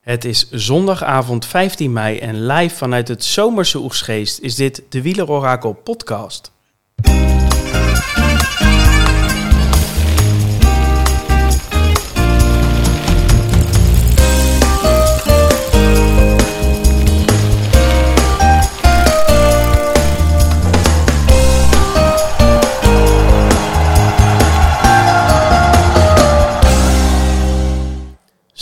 Het is zondagavond 15 mei en live vanuit het zomerse Oegsgeest is dit de Wielerorakel podcast.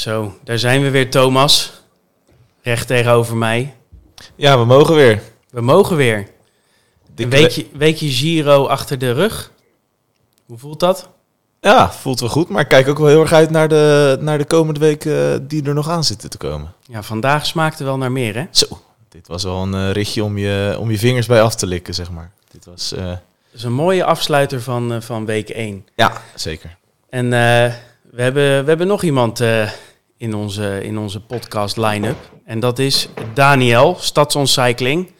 Zo, daar zijn we weer, Thomas. Recht tegenover mij. Ja, we mogen weer. We mogen weer. Een weekje, weekje Giro achter de rug. Hoe voelt dat? Ja, voelt wel goed. Maar ik kijk ook wel heel erg uit naar de, naar de komende weken die er nog aan zitten te komen. Ja, vandaag smaakte wel naar meer, hè? Zo, dit was wel een eh, ritje om je, om je vingers bij af te likken, zeg maar. Dit was, eh, Dat is een mooie afsluiter van, eh, van week 1. ja, zeker. En eh, we, hebben, we hebben nog iemand eh, in, onze, in onze podcast line-up. En dat is Daniel, Stadsontcycling.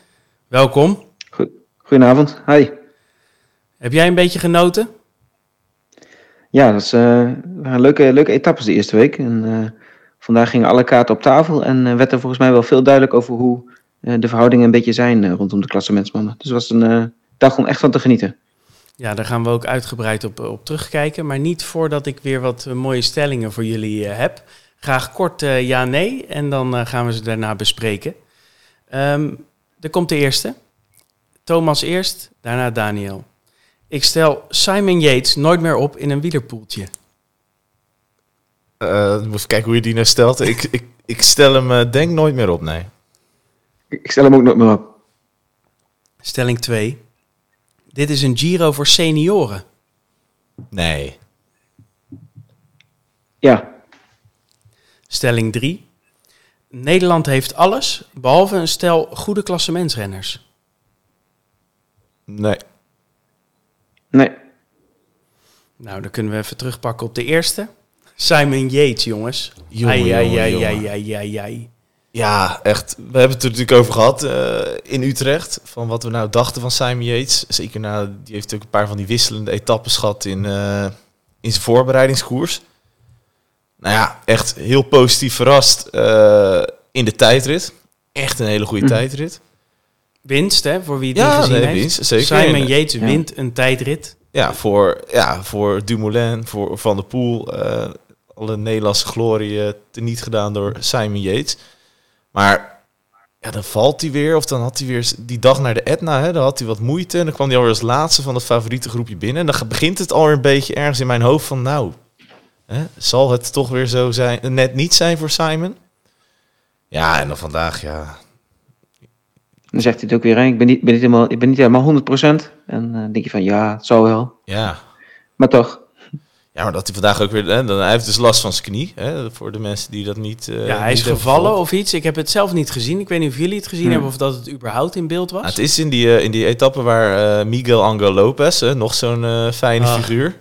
Welkom. Goed- Goedenavond, hi. Heb jij een beetje genoten? Ja, dat is, eh, waren leuke, leuke etappes de eerste week. En, eh, vandaag gingen alle kaarten op tafel en eh, werd er volgens mij wel veel duidelijk over hoe de verhoudingen een beetje zijn rondom de klassementsmannen. Dus het was een dag om echt van te genieten. Ja, daar gaan we ook uitgebreid op, op terugkijken. Maar niet voordat ik weer wat mooie stellingen voor jullie heb. Graag kort eh, ja-nee en dan eh, gaan we ze daarna bespreken. Ehm er komt de eerste. Thomas eerst, daarna Daniel. Ik stel Simon Yates nooit meer op in een wielerpoeltje. Eh moet even kijken hoe je die nou stelt. ik, ik, ik stel hem denk nooit meer op, nee. Ik ik stel hem ook nooit meer op. Stelling 2. Dit is een Giro voor senioren. Nee. Ja, Stelling 3. Nederland heeft alles, behalve een stel goede klassementsrenners. Nee. nee. Nou, dan kunnen we even terugpakken op de eerste. Simon Yates, jongens. Jongen, ai, ai, jongen, ai, jongen. ai, ai, ai, ai. Ja, echt. We hebben het er natuurlijk over gehad eh, in Utrecht. Van wat we nou dachten van Simon Yates. Zeker na, die heeft natuurlijk een paar van die wisselende etappes gehad in, eh, in zijn voorbereidingskoers. Nou ja, echt heel positief verrast eh, in de tijdrit. Echt een hele goede Mhm. tijdrit. Winst, hè, voor wie het Ja, niet gezien nee, heeft. winst, zeker. Simon Yates ja. wint een tijdrit. Ja, voor, ja, voor Dumoulin, voor Van der Poel. eh, alle Nederlandse glorie eh, teniet gedaan door Simon Yates. Maar ja, dan valt hij weer. Of dan had hij weer die dag naar de Etna. Hè, dan had hij wat moeite. En dan kwam hij alweer als laatste van het favoriete groepje binnen. En dan begint het alweer een beetje ergens in mijn hoofd van... Nou, hè, zal het toch weer zo zijn, net niet zijn voor Simon? Ja, en dan vandaag, ja... Dan zegt hij het ook weer, hè. ik ben niet, ben niet, helemaal, ik ben niet helemaal 100%. En eh, dan denk je van, ja, het zal wel. Ja, Maar toch, Ja, maar dat hij vandaag ook weer... Hè, dan, hij heeft dus last van zijn knie. Hè, voor de mensen die dat niet... eh, ja, hij is gevallen of iets. Ik heb het zelf niet gezien. Ik weet niet of jullie het gezien Hmm. hebben of dat het überhaupt in beeld was. Nou, het is in die, eh, in die etappe waar eh, Miguel Angel Lopez, hè, nog zo'n eh, fijne figuur,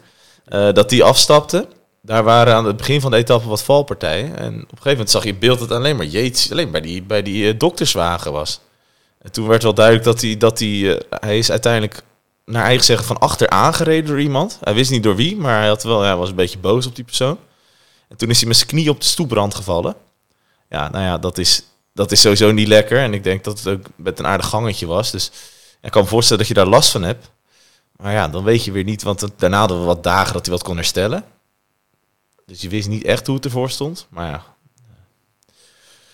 eh, dat die afstapte. Daar waren aan het begin van de etappe wat valpartijen. En op een gegeven moment zag je beeld dat alleen maar Yates alleen bij die, bij die eh, dokterswagen was. En toen werd wel duidelijk dat hij, dat hij, eh, hij is uiteindelijk naar eigen zeggen van achter aangereden door iemand. Hij wist niet door wie, maar hij, had wel, ja, was een beetje boos op die persoon. En toen is hij met zijn knie op de stoeprand gevallen. Ja, nou ja, dat is, dat is sowieso niet lekker. En ik denk dat het ook met een aardig gangetje was. Dus ik kan me voorstellen dat je daar last van hebt. Maar ja, dan weet je weer niet, want daarna hadden we wat dagen dat hij wat kon herstellen. Dus je wist niet echt hoe het ervoor stond. Maar ja,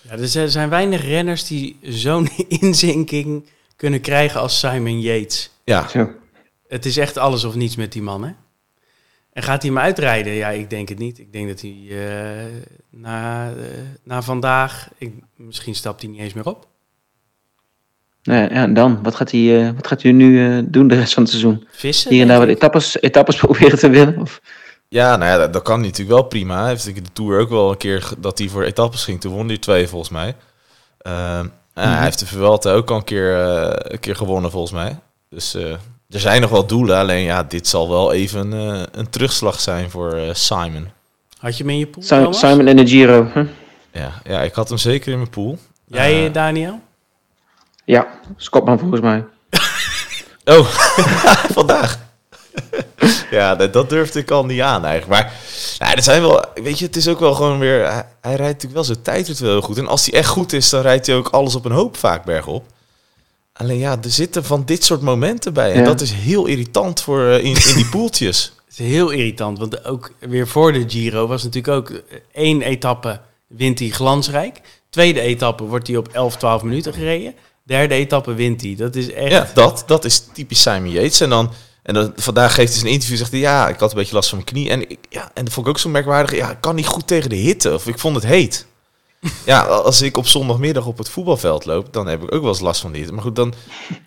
Ja, er zijn- er zijn weinig renners die zo'n inzinking kunnen krijgen als Simon Yates. ja, zo. Het is echt alles of niets met die man, hè? En gaat hij hem uitrijden? Ja, ik denk het niet. Ik denk dat hij eh, na, eh, na vandaag... Ik, misschien stapt hij niet eens meer op. Nou ja, en dan, wat gaat hij, eh, wat gaat hij nu eh, doen de rest van het seizoen? Vissen? Hier en daar wat etappes, etappes proberen te winnen? Of? Ja, nou ja, dat, dat kan natuurlijk wel prima. Hij heeft de Tour ook wel een keer dat hij voor etappes ging. Toen won hij twee volgens mij. Ehm, ja, Mhm. Hij heeft de Vuelta ook al een keer, eh, een keer gewonnen volgens mij. Dus eh, er zijn nog wel doelen. Alleen ja, dit zal wel even eh, een terugslag zijn voor eh, Simon. Had je hem in je pool, Simon? Simon en de Giro. Huh? Ja, ja, ik had hem zeker in mijn pool. Jij, Daniel? Ja, Skopman volgens mij. Oh, vandaag. ja, dat, dat durfde ik al niet aan eigenlijk. Maar ja, er zijn wel, weet je, het is ook wel gewoon weer. Hij, hij rijdt natuurlijk wel zijn tijd wel heel goed. En als hij echt goed is, dan rijdt hij ook alles op een hoop vaak bergop. Alleen ja, er zitten van dit soort momenten bij. En Ja. dat is heel irritant voor eh, in, in die poeltjes. Het is heel irritant, want ook weer voor de Giro was natuurlijk ook eh, één etappe wint hij glansrijk. Tweede etappe wordt hij op 11, 12 minuten gereden. Derde etappe wint hij. Dat is echt... Ja, dat, dat is typisch Simon Yates. En dan, en dan vandaag geeft hij een interview zegt hij, ja, ik had een beetje last van mijn knie. En, ik, ja, en dat vond ik ook zo merkwaardig. Ja, ik kan niet goed tegen de hitte. Of ik vond het heet. Ja, als ik op zondagmiddag op het voetbalveld loop, dan heb ik ook wel eens last van die hitte. Maar goed, dan,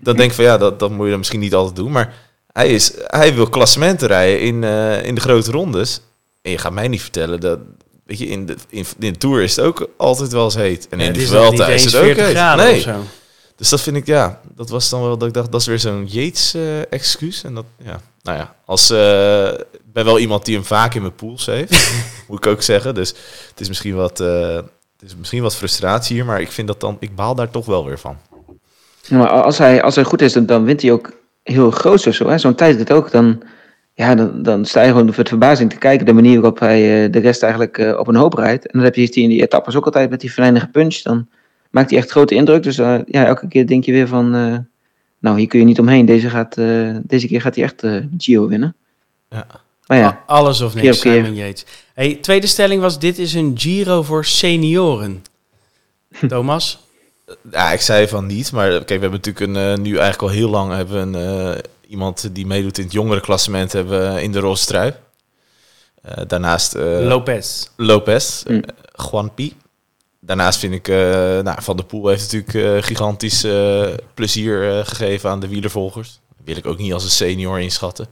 dan denk ik van ja, dat, dat moet je dan misschien niet altijd doen. Maar hij, is, hij wil klassementen rijden in, eh, in de grote rondes. En je gaat mij niet vertellen dat, weet je, in de, in, in de Tour is het ook altijd wel eens heet. En in de Vuelta is het ook 40 heet. Nee. Dus dat vind ik, ja, dat was dan wel dat ik dacht, dat is weer zo'n Yates-excuus. en dat, ja, nou ja, als, eh, ik ben wel iemand die hem vaak in mijn pools heeft, moet ik ook zeggen. Dus het is misschien wat, eh, het is misschien wat frustratie hier, maar ik vind dat dan, ik baal daar toch wel weer van. Ja, maar als hij, als hij goed is, dan, dan wint hij ook heel groot of zo. hè. Zo'n tijd dit ook. Dan, ja, dan, dan sta je gewoon met verbazing te kijken. De manier waarop hij eh, de rest eigenlijk eh, op een hoop rijdt. En dan heb je heeft hij in die etappes ook altijd met die venijnige punch. Dan maakt hij echt grote indruk. Dus eh, ja, elke keer denk je weer van... eh, nou, hier kun je niet omheen. Deze, gaat, eh, deze keer gaat hij echt eh Giro winnen. Ja. Maar ja, A- Alles of niks, keer. Simon Yates. Hey, tweede stelling was, dit is een Giro voor senioren. Thomas? Ja, ik zei van niet, maar kijk, we hebben natuurlijk een, nu eigenlijk al heel lang hebben we een, eh, iemand die meedoet in het jongere klassement hebben we in de roze trui. Eh, daarnaast eh, Lopez. Lopez, Mm. eh, Juan Pi. Daarnaast vind ik, eh, nou, Van der Poel heeft natuurlijk eh, gigantisch eh, plezier gegeven aan de wielervolgers. Dat wil ik ook niet als een senior inschatten.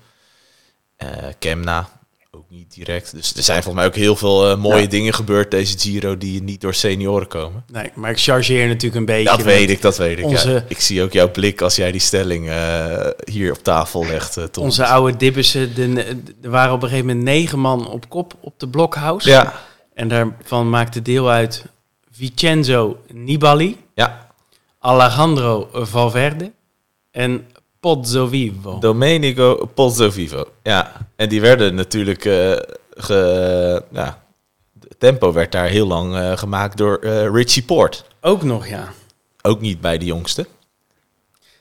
Kemna, ook niet direct. Dus er zijn volgens mij ook heel veel mooie Ja. dingen gebeurd deze Giro die niet door senioren komen. Nee, maar ik chargeer natuurlijk een beetje. Dat weet ik, dat weet ik. onze- ja. Ik zie ook jouw blik als jij die stelling hier op tafel legt. Onze oude dibbissen, de, er waren op een gegeven moment negen man op kop op de Blockhouse. Ja, En daarvan maakte deel uit Vincenzo Nibali, ja. Alejandro Valverde en Pozzo Vivo. Domenico Pozzovivo. Ja, en die werden natuurlijk... ge, ja, tempo werd daar heel lang eh, gemaakt door eh, Richie Port. Ook nog, ja. Ook niet bij de jongste.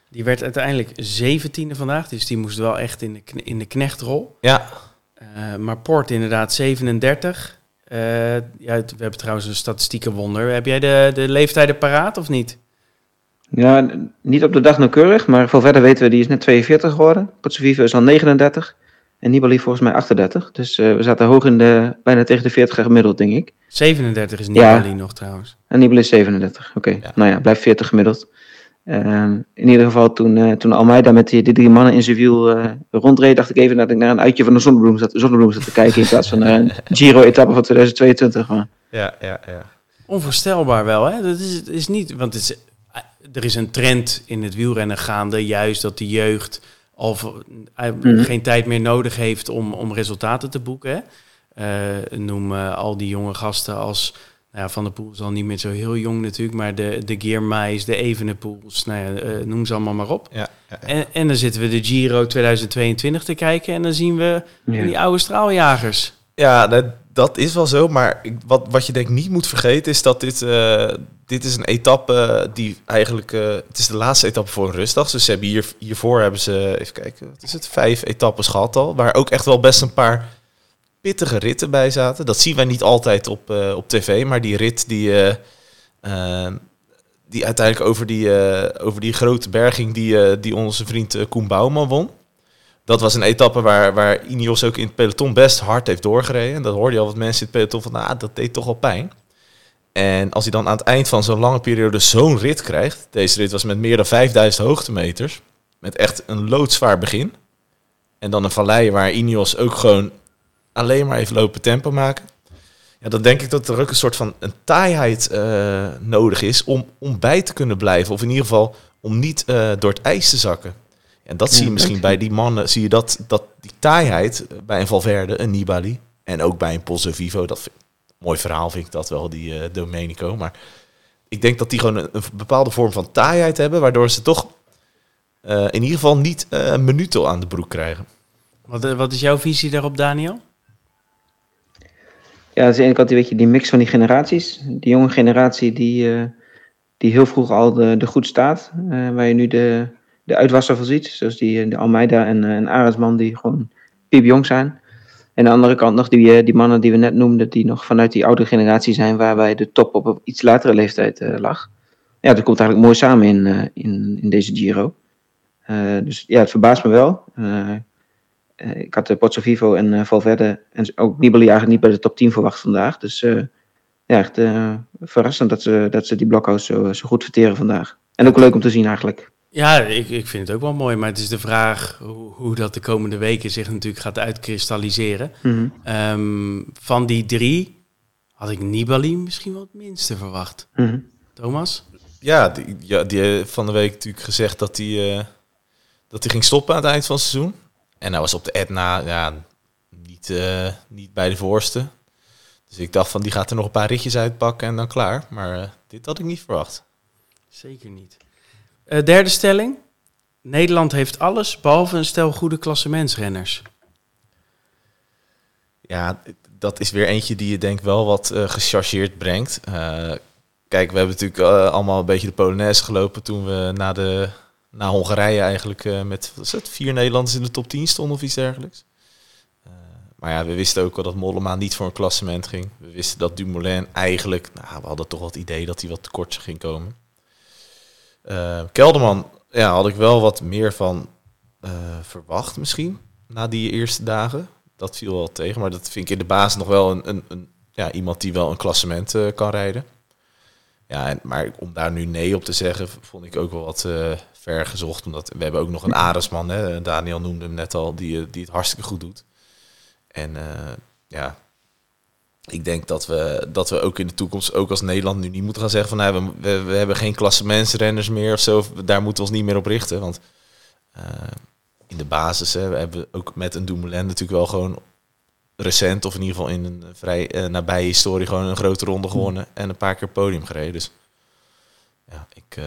Die werd uiteindelijk zeventiende vandaag, dus die moest wel echt in de, in de knechtrol. Ja, maar Port inderdaad 37. Eh, ja, we hebben trouwens een statistieke wonder. Heb jij de, de leeftijden paraat of niet? ja, niet op de dag nauwkeurig. Maar voor verder weten we, die is net 42 geworden. Pozzovivo is al 39. En Nibali volgens mij 38. Dus eh, we zaten hoog in de, bijna tegen de 40 gemiddeld, denk ik. 37 is Ja. Nibali nog trouwens. En Nibali is 37. Oké, Ja. nou ja, blijft 40 gemiddeld. Ehm, in ieder geval, toen, eh toen Almeida met die, die drie mannen in zijn wiel eh, rondreed, dacht ik even dat ik naar een uitje van de zonnebloem zat, zonnebloem zat te kijken. In plaats van naar een Giro-etappe van 2022. Maar, ja, ja, ja. Onvoorstelbaar wel, hè? Dat is, het is niet, want het is, er is een trend in het wielrennen gaande, juist dat de jeugd al eh, Mhm. geen tijd meer nodig heeft om, om resultaten te boeken. Hè? Eh, noem eh, al die jonge gasten als ja, Van der Poel is al niet meer zo heel jong natuurlijk, maar de, de Geermeis, de Evenepoels, nou ja, eh, noem ze allemaal maar op. ja, ja. En, en dan zitten we de Giro 2022 te kijken en dan zien we ja. die oude straaljagers. Ja, dat, dat is wel zo. Maar ik- wat, wat je denk ik niet moet vergeten is dat dit, eh, dit is een etappe die eigenlijk... eh, het is de laatste etappe voor een rustdag. Dus ze hebben hier, hiervoor hebben ze, even kijken, wat is het, vijf etappes gehad al. Waar ook echt wel best een paar pittige ritten bij zaten. Dat zien wij niet altijd op, eh, op tv. Maar die rit die, eh, die uiteindelijk over die, over die grote berging die, die onze vriend Koen Bouwman won. Dat was een etappe waar, waar Ineos ook in het peloton best hard heeft doorgereden. En dat hoorde je al wat mensen in het peloton van, nou, dat deed toch wel pijn. En als hij dan aan het eind van zo'n lange periode zo'n rit krijgt. Deze rit was met meer dan 5000 hoogtemeters. Met echt een loodzwaar begin. En dan een vallei waar Ineos ook gewoon alleen maar even lopen tempo maken. Ja, dan denk ik dat er ook een soort van een taaiheid eh, nodig is om, om bij te kunnen blijven. Of in ieder geval om niet eh, door het ijs te zakken. En dat zie je misschien bij die mannen, zie je dat, dat die taaiheid eh, bij een Valverde, een Nibali en ook bij een Pozzo Vivo. Dat vind- mooi verhaal vind ik dat wel, die eh, Domenico. Maar ik denk dat die gewoon een, een bepaalde vorm van taaiheid hebben, waardoor ze toch eh, in ieder geval niet eh, een minuto aan de broek krijgen. Wat, wat is jouw visie daarop, Daniel? Ja, aan de ene kant die, weet je, die mix van die generaties. Die jonge generatie die, uh, die heel vroeg al de, de goed staat. Uh, waar je nu de, de uitwasser van ziet. Zoals die de Almeida en, en Arendsman die gewoon piepjong zijn. En aan de andere kant nog die, die mannen die we net noemden. Die nog vanuit die oude generatie zijn. Waarbij de top op iets latere leeftijd lag. Ja, dat komt eigenlijk mooi samen in, in, in deze Giro. dus ja, het verbaast me wel. Uh, ik had uh, Pozzo Vivo en uh, Valverde en ook Nibali eigenlijk niet bij de top 10 verwacht vandaag. Dus ja, echt verrassend dat ze, dat ze die blokhouse zo, zo goed verteren vandaag. En ook leuk om te zien eigenlijk. Ja, ik, ik vind het ook wel mooi. Maar het is de vraag hoe, hoe dat de komende weken zich natuurlijk gaat uitkristalliseren. Mm -hmm. um, van die drie had ik Nibali misschien wel het minste verwacht. Mm -hmm. Thomas? Ja, die, ja, die van de week natuurlijk gezegd dat hij dat hij ging stoppen aan het eind van het seizoen. En hij was op de Etna ja, niet, uh, niet bij de voorste. Dus ik dacht van die gaat er nog een paar ritjes uitpakken en dan klaar. Maar uh, dit had ik niet verwacht. Zeker niet. Uh, derde stelling. Nederland heeft alles behalve een stel goede klassementsrenners. Ja, dat is weer eentje die je denk wel wat uh, gechargeerd brengt. kijk, we hebben natuurlijk allemaal een beetje de Polonaise gelopen toen we na de na Hongarije eigenlijk uh, met is het, vier Nederlanders in de top 10 stonden of iets dergelijks. Uh, maar ja, we wisten ook al dat Mollema niet voor een klassement ging. We wisten dat Dumoulin eigenlijk, nou, we hadden toch wel het idee dat hij wat tekort ging komen. Uh, Kelderman, ja, had ik wel wat meer van verwacht misschien, na die eerste dagen. Dat viel wel tegen, maar dat vind ik in de basis nog wel een, een, een ja, iemand die wel een klassement kan rijden. Ja, maar om daar nu nee op te zeggen, vond ik ook wel wat uh, ver gezocht. Omdat we hebben ook nog een Aresman, hè, Daniel noemde hem net al, die, die het hartstikke goed doet. En ja, ik denk dat we, dat we ook in de toekomst, ook als Nederland, nu niet moeten gaan zeggen van nou, we, we, we hebben geen klassementsrenners meer of zo. Daar moeten we ons niet meer op richten. Want in de basis hè, we ook met een Dumoulin natuurlijk wel gewoon recent, of in ieder geval in een vrij uh, nabije historie, gewoon een grote ronde gewonnen en een paar keer podium gereden. Dus ja, ik, uh,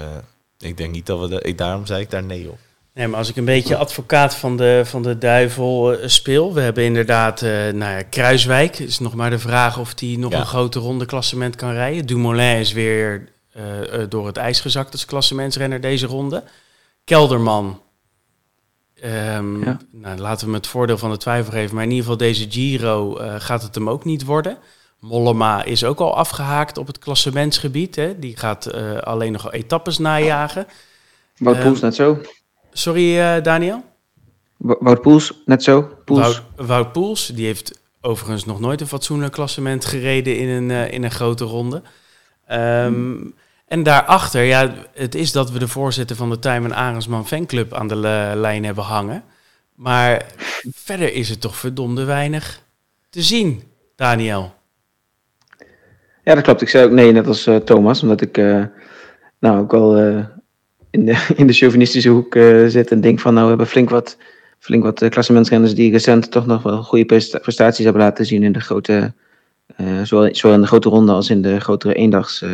ik denk niet dat we de, ik, daarom zei ik daar nee op. Nee, maar als ik een beetje advocaat van de, van de duivel uh, speel. We hebben inderdaad, nou ja, Kruiswijk. is nog maar de vraag of die nog ja. een grote ronde klassement kan rijden. Dumoulin is weer door het ijs gezakt als klassementsrenner deze ronde. Kelderman, Um, ja. nou, laten we hem het voordeel van de twijfel geven. Maar in ieder geval deze Giro uh, gaat het hem ook niet worden. Mollema is ook al afgehaakt op het klassementsgebied. Hè. Die gaat uh, alleen nog etappes najagen. Wout Poels um, net zo. Sorry uh, Daniel? Wout Poels net zo. Poels. Wout, Wout Poels, die heeft overigens nog nooit een fatsoenlijk klassement gereden in een, in een grote ronde. Um, hmm. En daarachter, ja, het is dat we de voorzitter van de Tijmen Arendsman fanclub aan de lijn hebben hangen. Maar verder is het toch verdomde weinig te zien, Daniel. Ja, dat klopt. Ik zei ook nee, net als uh, Thomas, omdat ik uh, nou ook uh, in, de, in de chauvinistische hoek zit en denk van nou we hebben flink wat, flink wat klassementsrenners die recent toch nog wel goede prestaties hebben laten zien in de grote, zowel, zowel in de grote ronde als in de grotere eendags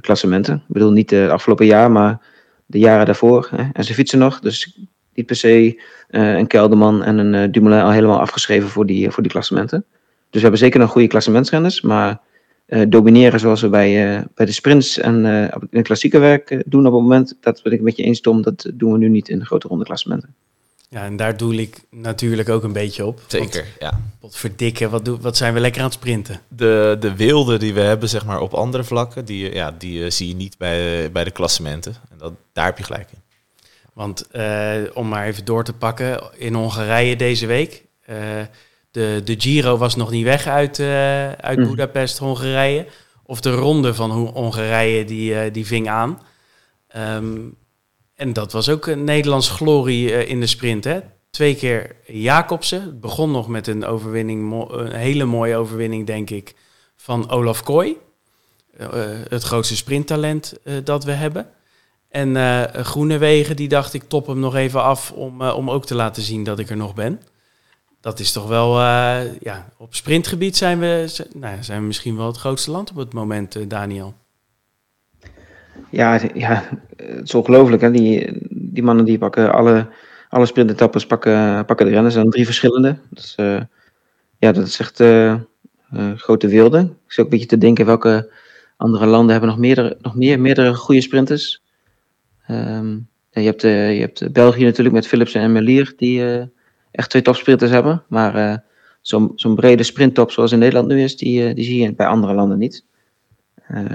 klassementen. Ik bedoel niet de afgelopen jaar, maar de jaren daarvoor. Hè. En ze fietsen nog, dus niet per se uh, een Kelderman en een uh, Dumoulin al helemaal afgeschreven voor die, voor die klassementen. Dus we hebben zeker nog goede klassementsrenners, maar domineren zoals we bij, bij de sprints en in het klassieke werk doen op het moment, dat ben ik met je eens Tom, dat doen we nu niet in de grote ronde klassementen. Ja, en daar doe ik natuurlijk ook een beetje op. Zeker, ja. Wat verdikken, wat, doen, wat zijn we lekker aan het sprinten? De, de wilde die we hebben, zeg maar, op andere vlakken, die, ja, die uh, zie je niet bij, bij de klassementen. En dat, daar heb je gelijk in. Want uh, om maar even door te pakken, in Hongarije deze week. Uh, de, de Giro was nog niet weg uit, uit mm. Budapest, Hongarije. Of de ronde van Hongarije, die, die ving aan. Um, en dat was ook een Nederlands glorie uh, in de sprint. Hè? Twee keer Jacobsen. Het begon nog met een overwinning, een hele mooie overwinning, denk ik, van Olaf Kooi. Uh, het grootste sprinttalent dat we hebben. En Groenewegen, die dacht ik top hem nog even af om, om ook te laten zien dat ik er nog ben. Dat is toch wel, ja, op sprintgebied zijn we, nou, zijn we misschien wel het grootste land op het moment, Daniel. Ja, ja, het is ongelooflijk. Die, die mannen die pakken alle, alle sprintetappes pakken, pakken de renners. Er zijn drie verschillende. Dus, ja, dat is echt grote wilde. Ik zit ook een beetje te denken welke andere landen hebben nog, meerdere, nog meer, meerdere goede sprinters. Um, je, hebt, uh, je hebt België natuurlijk met Philipsen en Melier, die uh, echt twee topsprinters hebben. Maar uh, zo'n zo'n brede sprinttop zoals in Nederland nu is, die, die zie je bij andere landen niet.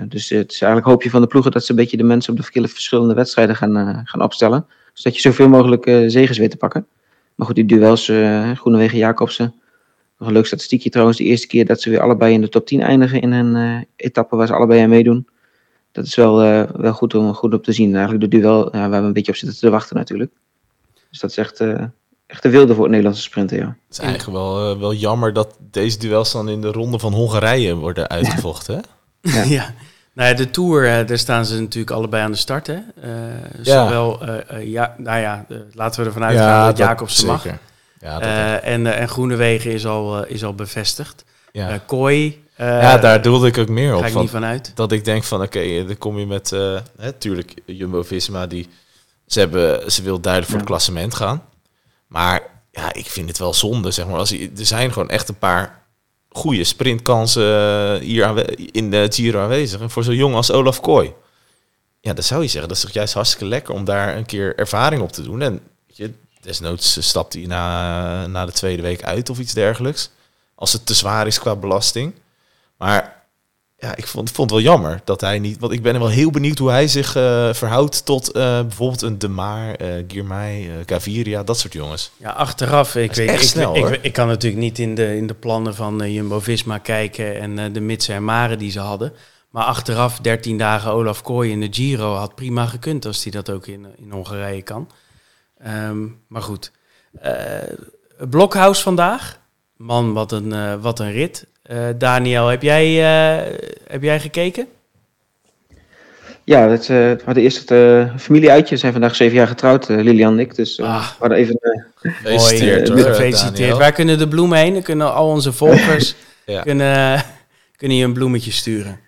Dus het is eigenlijk hoopje van de ploegen dat ze een beetje de mensen op de verschillende wedstrijden gaan, gaan opstellen. Zodat je zoveel mogelijk zegens weet te pakken. Maar goed, die duels, Groenewegen-Jacobsen, nog een leuk statistiekje trouwens. De eerste keer dat ze weer allebei in de top 10 eindigen in een etappe waar ze allebei aan meedoen. Dat is wel, wel goed, om, goed om te zien. Eigenlijk de duel ja, waar we een beetje op zitten te wachten natuurlijk. Dus dat is echt, uh, echt een wilde voor het Nederlandse sprinten, ja. Het is eigenlijk wel, wel jammer dat deze duels dan in de ronde van Hongarije worden uitgevochten, hè? Ja. ja. Nou ja, de Tour, daar staan ze natuurlijk allebei aan de start, hè? zowel, ja, nou ja, laten we ervan uitgaan ja, dat Jacobsen mag. Ja, uh, en, uh, en Groenewegen is al, uh, is al bevestigd. Ja. Kooi. ja, daar doelde ik ook meer op. Ga ik van, niet vanuit. Dat ik denk van, oké, okay, dan kom je met, natuurlijk, Jumbo-Visma, die, ze, hebben, ze wil duidelijk voor het klassement gaan. Maar ja, ik vind het wel zonde, zeg maar. Als je, er zijn gewoon echt een paar goede sprintkansen hier in de Giro aanwezig. En voor zo jong als Olaf Kooi. Ja, dan zou je zeggen, dat is toch juist hartstikke lekker om daar een keer ervaring op te doen. En je, Desnoods stapt hij na, na de tweede week uit of iets dergelijks. Als het te zwaar is qua belasting. Maar ja, ik vond, vond het wel jammer dat hij niet. Want ik ben wel heel benieuwd hoe hij zich uh, verhoudt tot uh, bijvoorbeeld een De Maar, uh, Girmay, Gaviria, dat soort jongens. Ja, achteraf. Ik, weet, ik, snel, ik, ik, kan natuurlijk niet in de, in de plannen van Jumbo Visma kijken en de Mitsen en Maren die ze hadden. Maar achteraf, 13 dagen Olaf Kooi in de Giro had prima gekund als hij dat ook in, in Hongarije kan. Um, maar goed. Blokhuis vandaag. Man, wat een, wat een rit. Uh, Daniel, heb jij, heb jij gekeken? Ja, het, we hadden eerst het familieuitje. We zijn vandaag zeven jaar getrouwd, Lilian en ik. Dus ah, we hadden even... Gefeliciteerd hoor, Gefeliciteerd. Waar kunnen de bloemen heen? Dan kunnen al onze volgers ja. kunnen, kunnen je een bloemetje sturen.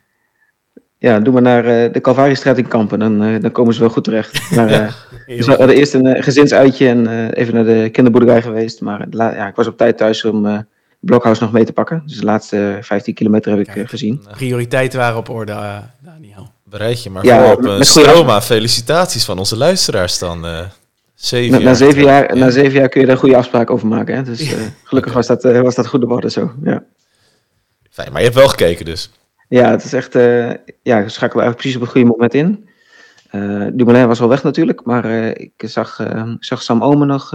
Ja, doe maar naar uh, de Calvariestraat in Kampen, dan, uh, dan komen ze wel goed terecht. Maar, uh, dus we hadden eerst een gezinsuitje en even naar de kinderboerderij geweest. Maar ja, ik was op tijd thuis om Blokhuis nog mee te pakken. Dus de laatste 15 kilometer heb ik Kijk, gezien. Prioriteiten waren op orde, Daniel. Bereid je maar ja, voor op Stroma. Felicitaties van onze luisteraars dan. zeven na, jaar na, zeven jaar, na zeven jaar kun je daar goede afspraken over maken. Hè? Dus gelukkig was, dat, was dat goed de worden zo. Ja. Fijn, maar je hebt wel gekeken dus. Ja, het is echt, uh, ja, we schakelen eigenlijk precies op het goede moment in. Uh, Dumoulin was al weg natuurlijk, maar uh, ik zag, zag Sam Omen nog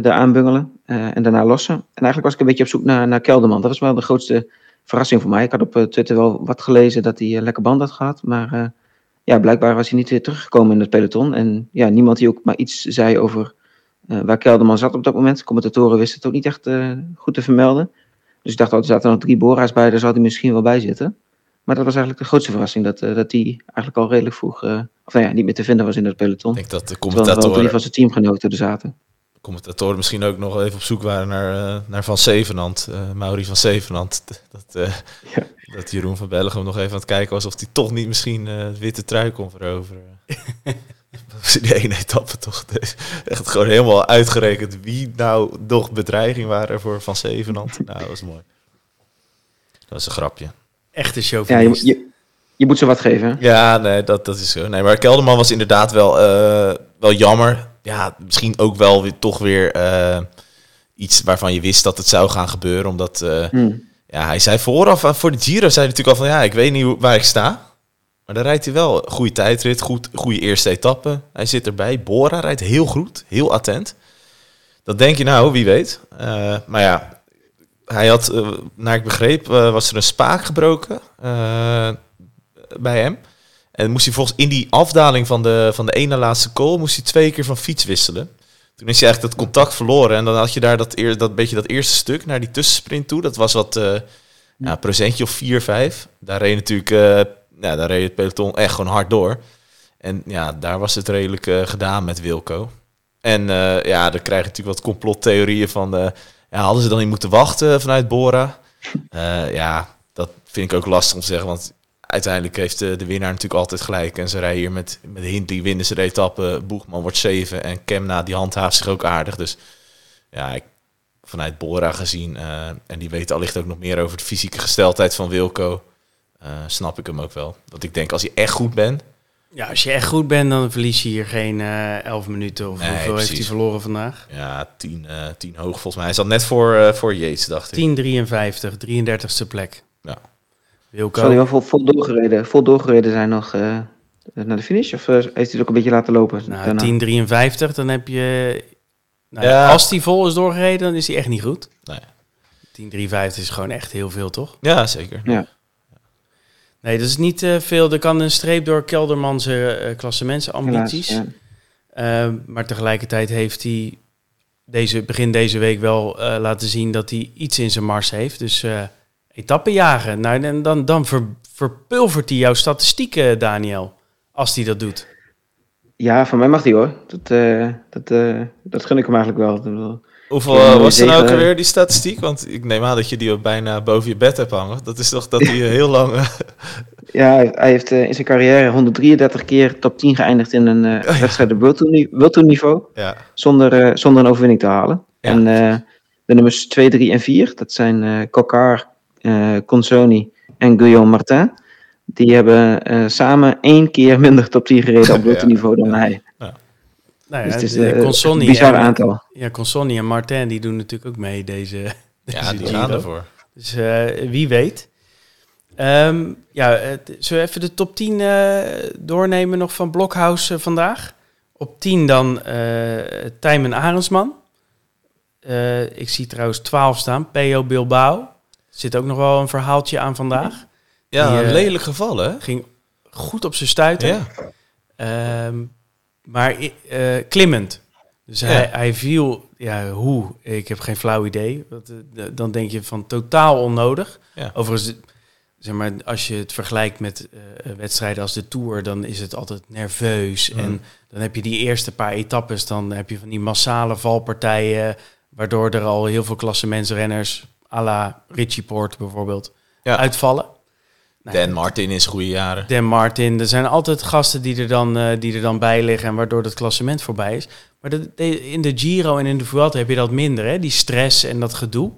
daar aanbungelen en daarna lossen. En eigenlijk was ik een beetje op zoek naar, naar Kelderman. Dat was wel de grootste verrassing voor mij. Ik had op Twitter wel wat gelezen dat hij lekker band had gehad, maar ja, blijkbaar was hij niet weer teruggekomen in het peloton. En ja, niemand die ook maar iets zei over waar Kelderman zat op dat moment. Commentatoren wisten het ook niet echt goed te vermelden. Dus ik dacht, oh, er zaten nog drie Bora's bij, daar zou hij misschien wel bij zitten. Maar dat was eigenlijk de grootste verrassing, dat, uh, dat die eigenlijk al redelijk vroeg, of nou ja, niet meer te vinden was in het peloton. Ik denk dat de commentatoren... drie van zijn teamgenoten er zaten. Commentatoren misschien ook nog even op zoek waren naar, uh, naar Van Zevenand, Mauri van Zevenand. Dat, ja. dat Jeroen van Bellegem nog even aan het kijken was of hij toch niet misschien het witte trui kon veroveren. die ene etappe toch. Echt gewoon helemaal uitgerekend wie nou nog bedreiging waren voor Van Zevenand. Nou, dat was mooi. Dat was een grapje. Echte show. Ja, je, je, je, moet ze wat geven. Ja, nee, dat, dat is zo. Nee, maar Kelderman was inderdaad wel, uh, wel jammer. Ja, misschien ook wel weer toch weer uh, iets waarvan je wist dat het zou gaan gebeuren. Omdat uh, hmm. ja, hij zei vooraf voor de Giro, zei hij natuurlijk al van ja, ik weet niet waar ik sta. Maar dan rijdt hij wel goede tijdrit, goed, goede eerste etappe. Hij zit erbij. Bora rijdt heel goed, heel attent. Dat denk je nou, wie weet. Uh, maar ja, hij had, naar ik begreep, was er een spaak gebroken bij hem. En moest hij volgens in die afdaling van de, van de ene laatste call, moest hij twee keer van fiets wisselen. Toen is hij eigenlijk dat contact verloren. En dan had je daar dat, eer, dat beetje dat eerste stuk naar die tussensprint toe. Dat was wat ja, procentje of 4, 5. Daar reed natuurlijk ja, daar reed het peloton echt gewoon hard door. En ja, daar was het redelijk uh, gedaan met Wilco. En uh, ja, dan krijg je natuurlijk wat complottheorieën van... Uh, ja, hadden ze dan niet moeten wachten vanuit Bora? ja, dat vind ik ook lastig om te zeggen. Want uiteindelijk heeft de, de winnaar natuurlijk altijd gelijk. En ze rijden hier met, met Hindley, winnen ze de etappe. Boegman wordt zeven en Kemna, die handhaaft zich ook aardig. Dus ja, ik, vanuit Bora gezien, eh, en die weet allicht ook nog meer over de fysieke gesteldheid van Wilco, eh, snap ik hem ook wel. Dat ik denk, als hij echt goed bent, Ja, als je echt goed bent, dan verlies je hier geen eh 11 minuten. Of Nee, hoeveel heeft hij verloren vandaag? ja, tien, eh, tien hoog volgens mij. Hij zat net voor, eh, voor Yates, dacht ik. 10,53, 33ste plek. Ja. Wilco. Zal hij wel vol, vol, doorgereden, vol doorgereden zijn nog eh, naar de finish? Of eh, heeft hij het ook een beetje laten lopen? Nou, daarna? 10,53, dan heb je... Nou, Ja. Als die vol is doorgereden, dan is hij echt niet goed. Nee. 10,53 is gewoon echt heel veel, toch? Ja, zeker. Ja. Nee, dat is niet eh, veel. Er kan een streep door Kelderman zijn eh klassementsambities. Ja. Maar tegelijkertijd heeft hij deze, begin deze week wel eh, laten zien dat hij iets in zijn mars heeft. Dus eh etappen jagen. Nou, en dan, dan ver, verpulvert hij jouw statistieken, Daniel. Als hij dat doet. Ja, van mij mag die hoor. Dat, eh, dat, eh, dat gun ik hem eigenlijk wel. Bedoel, Hoeveel eh, was er nou ook alweer die statistiek? Want ik neem aan dat je die bijna boven je bed hebt hangen. Dat is toch dat hij heel lang... Ja, hij- heeft in zijn carrière 133 keer top 10 geëindigd in een eh, wedstrijd op World ja. Zonder, eh, zonder een overwinning te halen. Ja. En eh, de nummers 2, 3 en 4, dat zijn eh Kokar, eh Consoni en Guillaume Martin. Die hebben eh, samen één keer minder top 10 gereden op Ja. niveau dan hij. Nou Dus ja, het is eh, een bizar en- aantal. Ja, Consonni en Martin die doen natuurlijk ook mee deze, deze ja, die gaan ervoor. Dus eh, wie weet. Ehm, ja, het- zullen we even de top 10 eh, doornemen nog van Blokhuis eh, vandaag? Op 10 dan eh Tijmen Arendsman. Eh, ik zie trouwens 12 staan. P.O. Bilbao. Zit ook nog wel een verhaaltje aan vandaag. Ja, Die, een eh, lelijk geval, hè? Ging goed op zijn stuiter. Ja. Ehm, maar eh, klimmend. Dus Ja. hij, hij viel, ja, hoe? Ik heb geen flauw idee. Want, eh, dan denk je van totaal onnodig. Ja. Overigens, zeg maar, als je het vergelijkt met wedstrijden als de Tour, dan is het altijd nerveus. Mm. En dan heb je die eerste paar etappes, dan heb je van die massale valpartijen, waardoor er al heel veel klassementsrenners, à la Richie Poort bijvoorbeeld, Ja. uitvallen. Nou, Dan Martin in zijn goede jaren. Dan Martin. Er zijn altijd gasten die er dan, eh, die er dan bij liggen en waardoor het klassement voorbij is. Maar de, de- in de Giro en in de Vuelta heb je dat minder, hè? die stress en dat gedoe.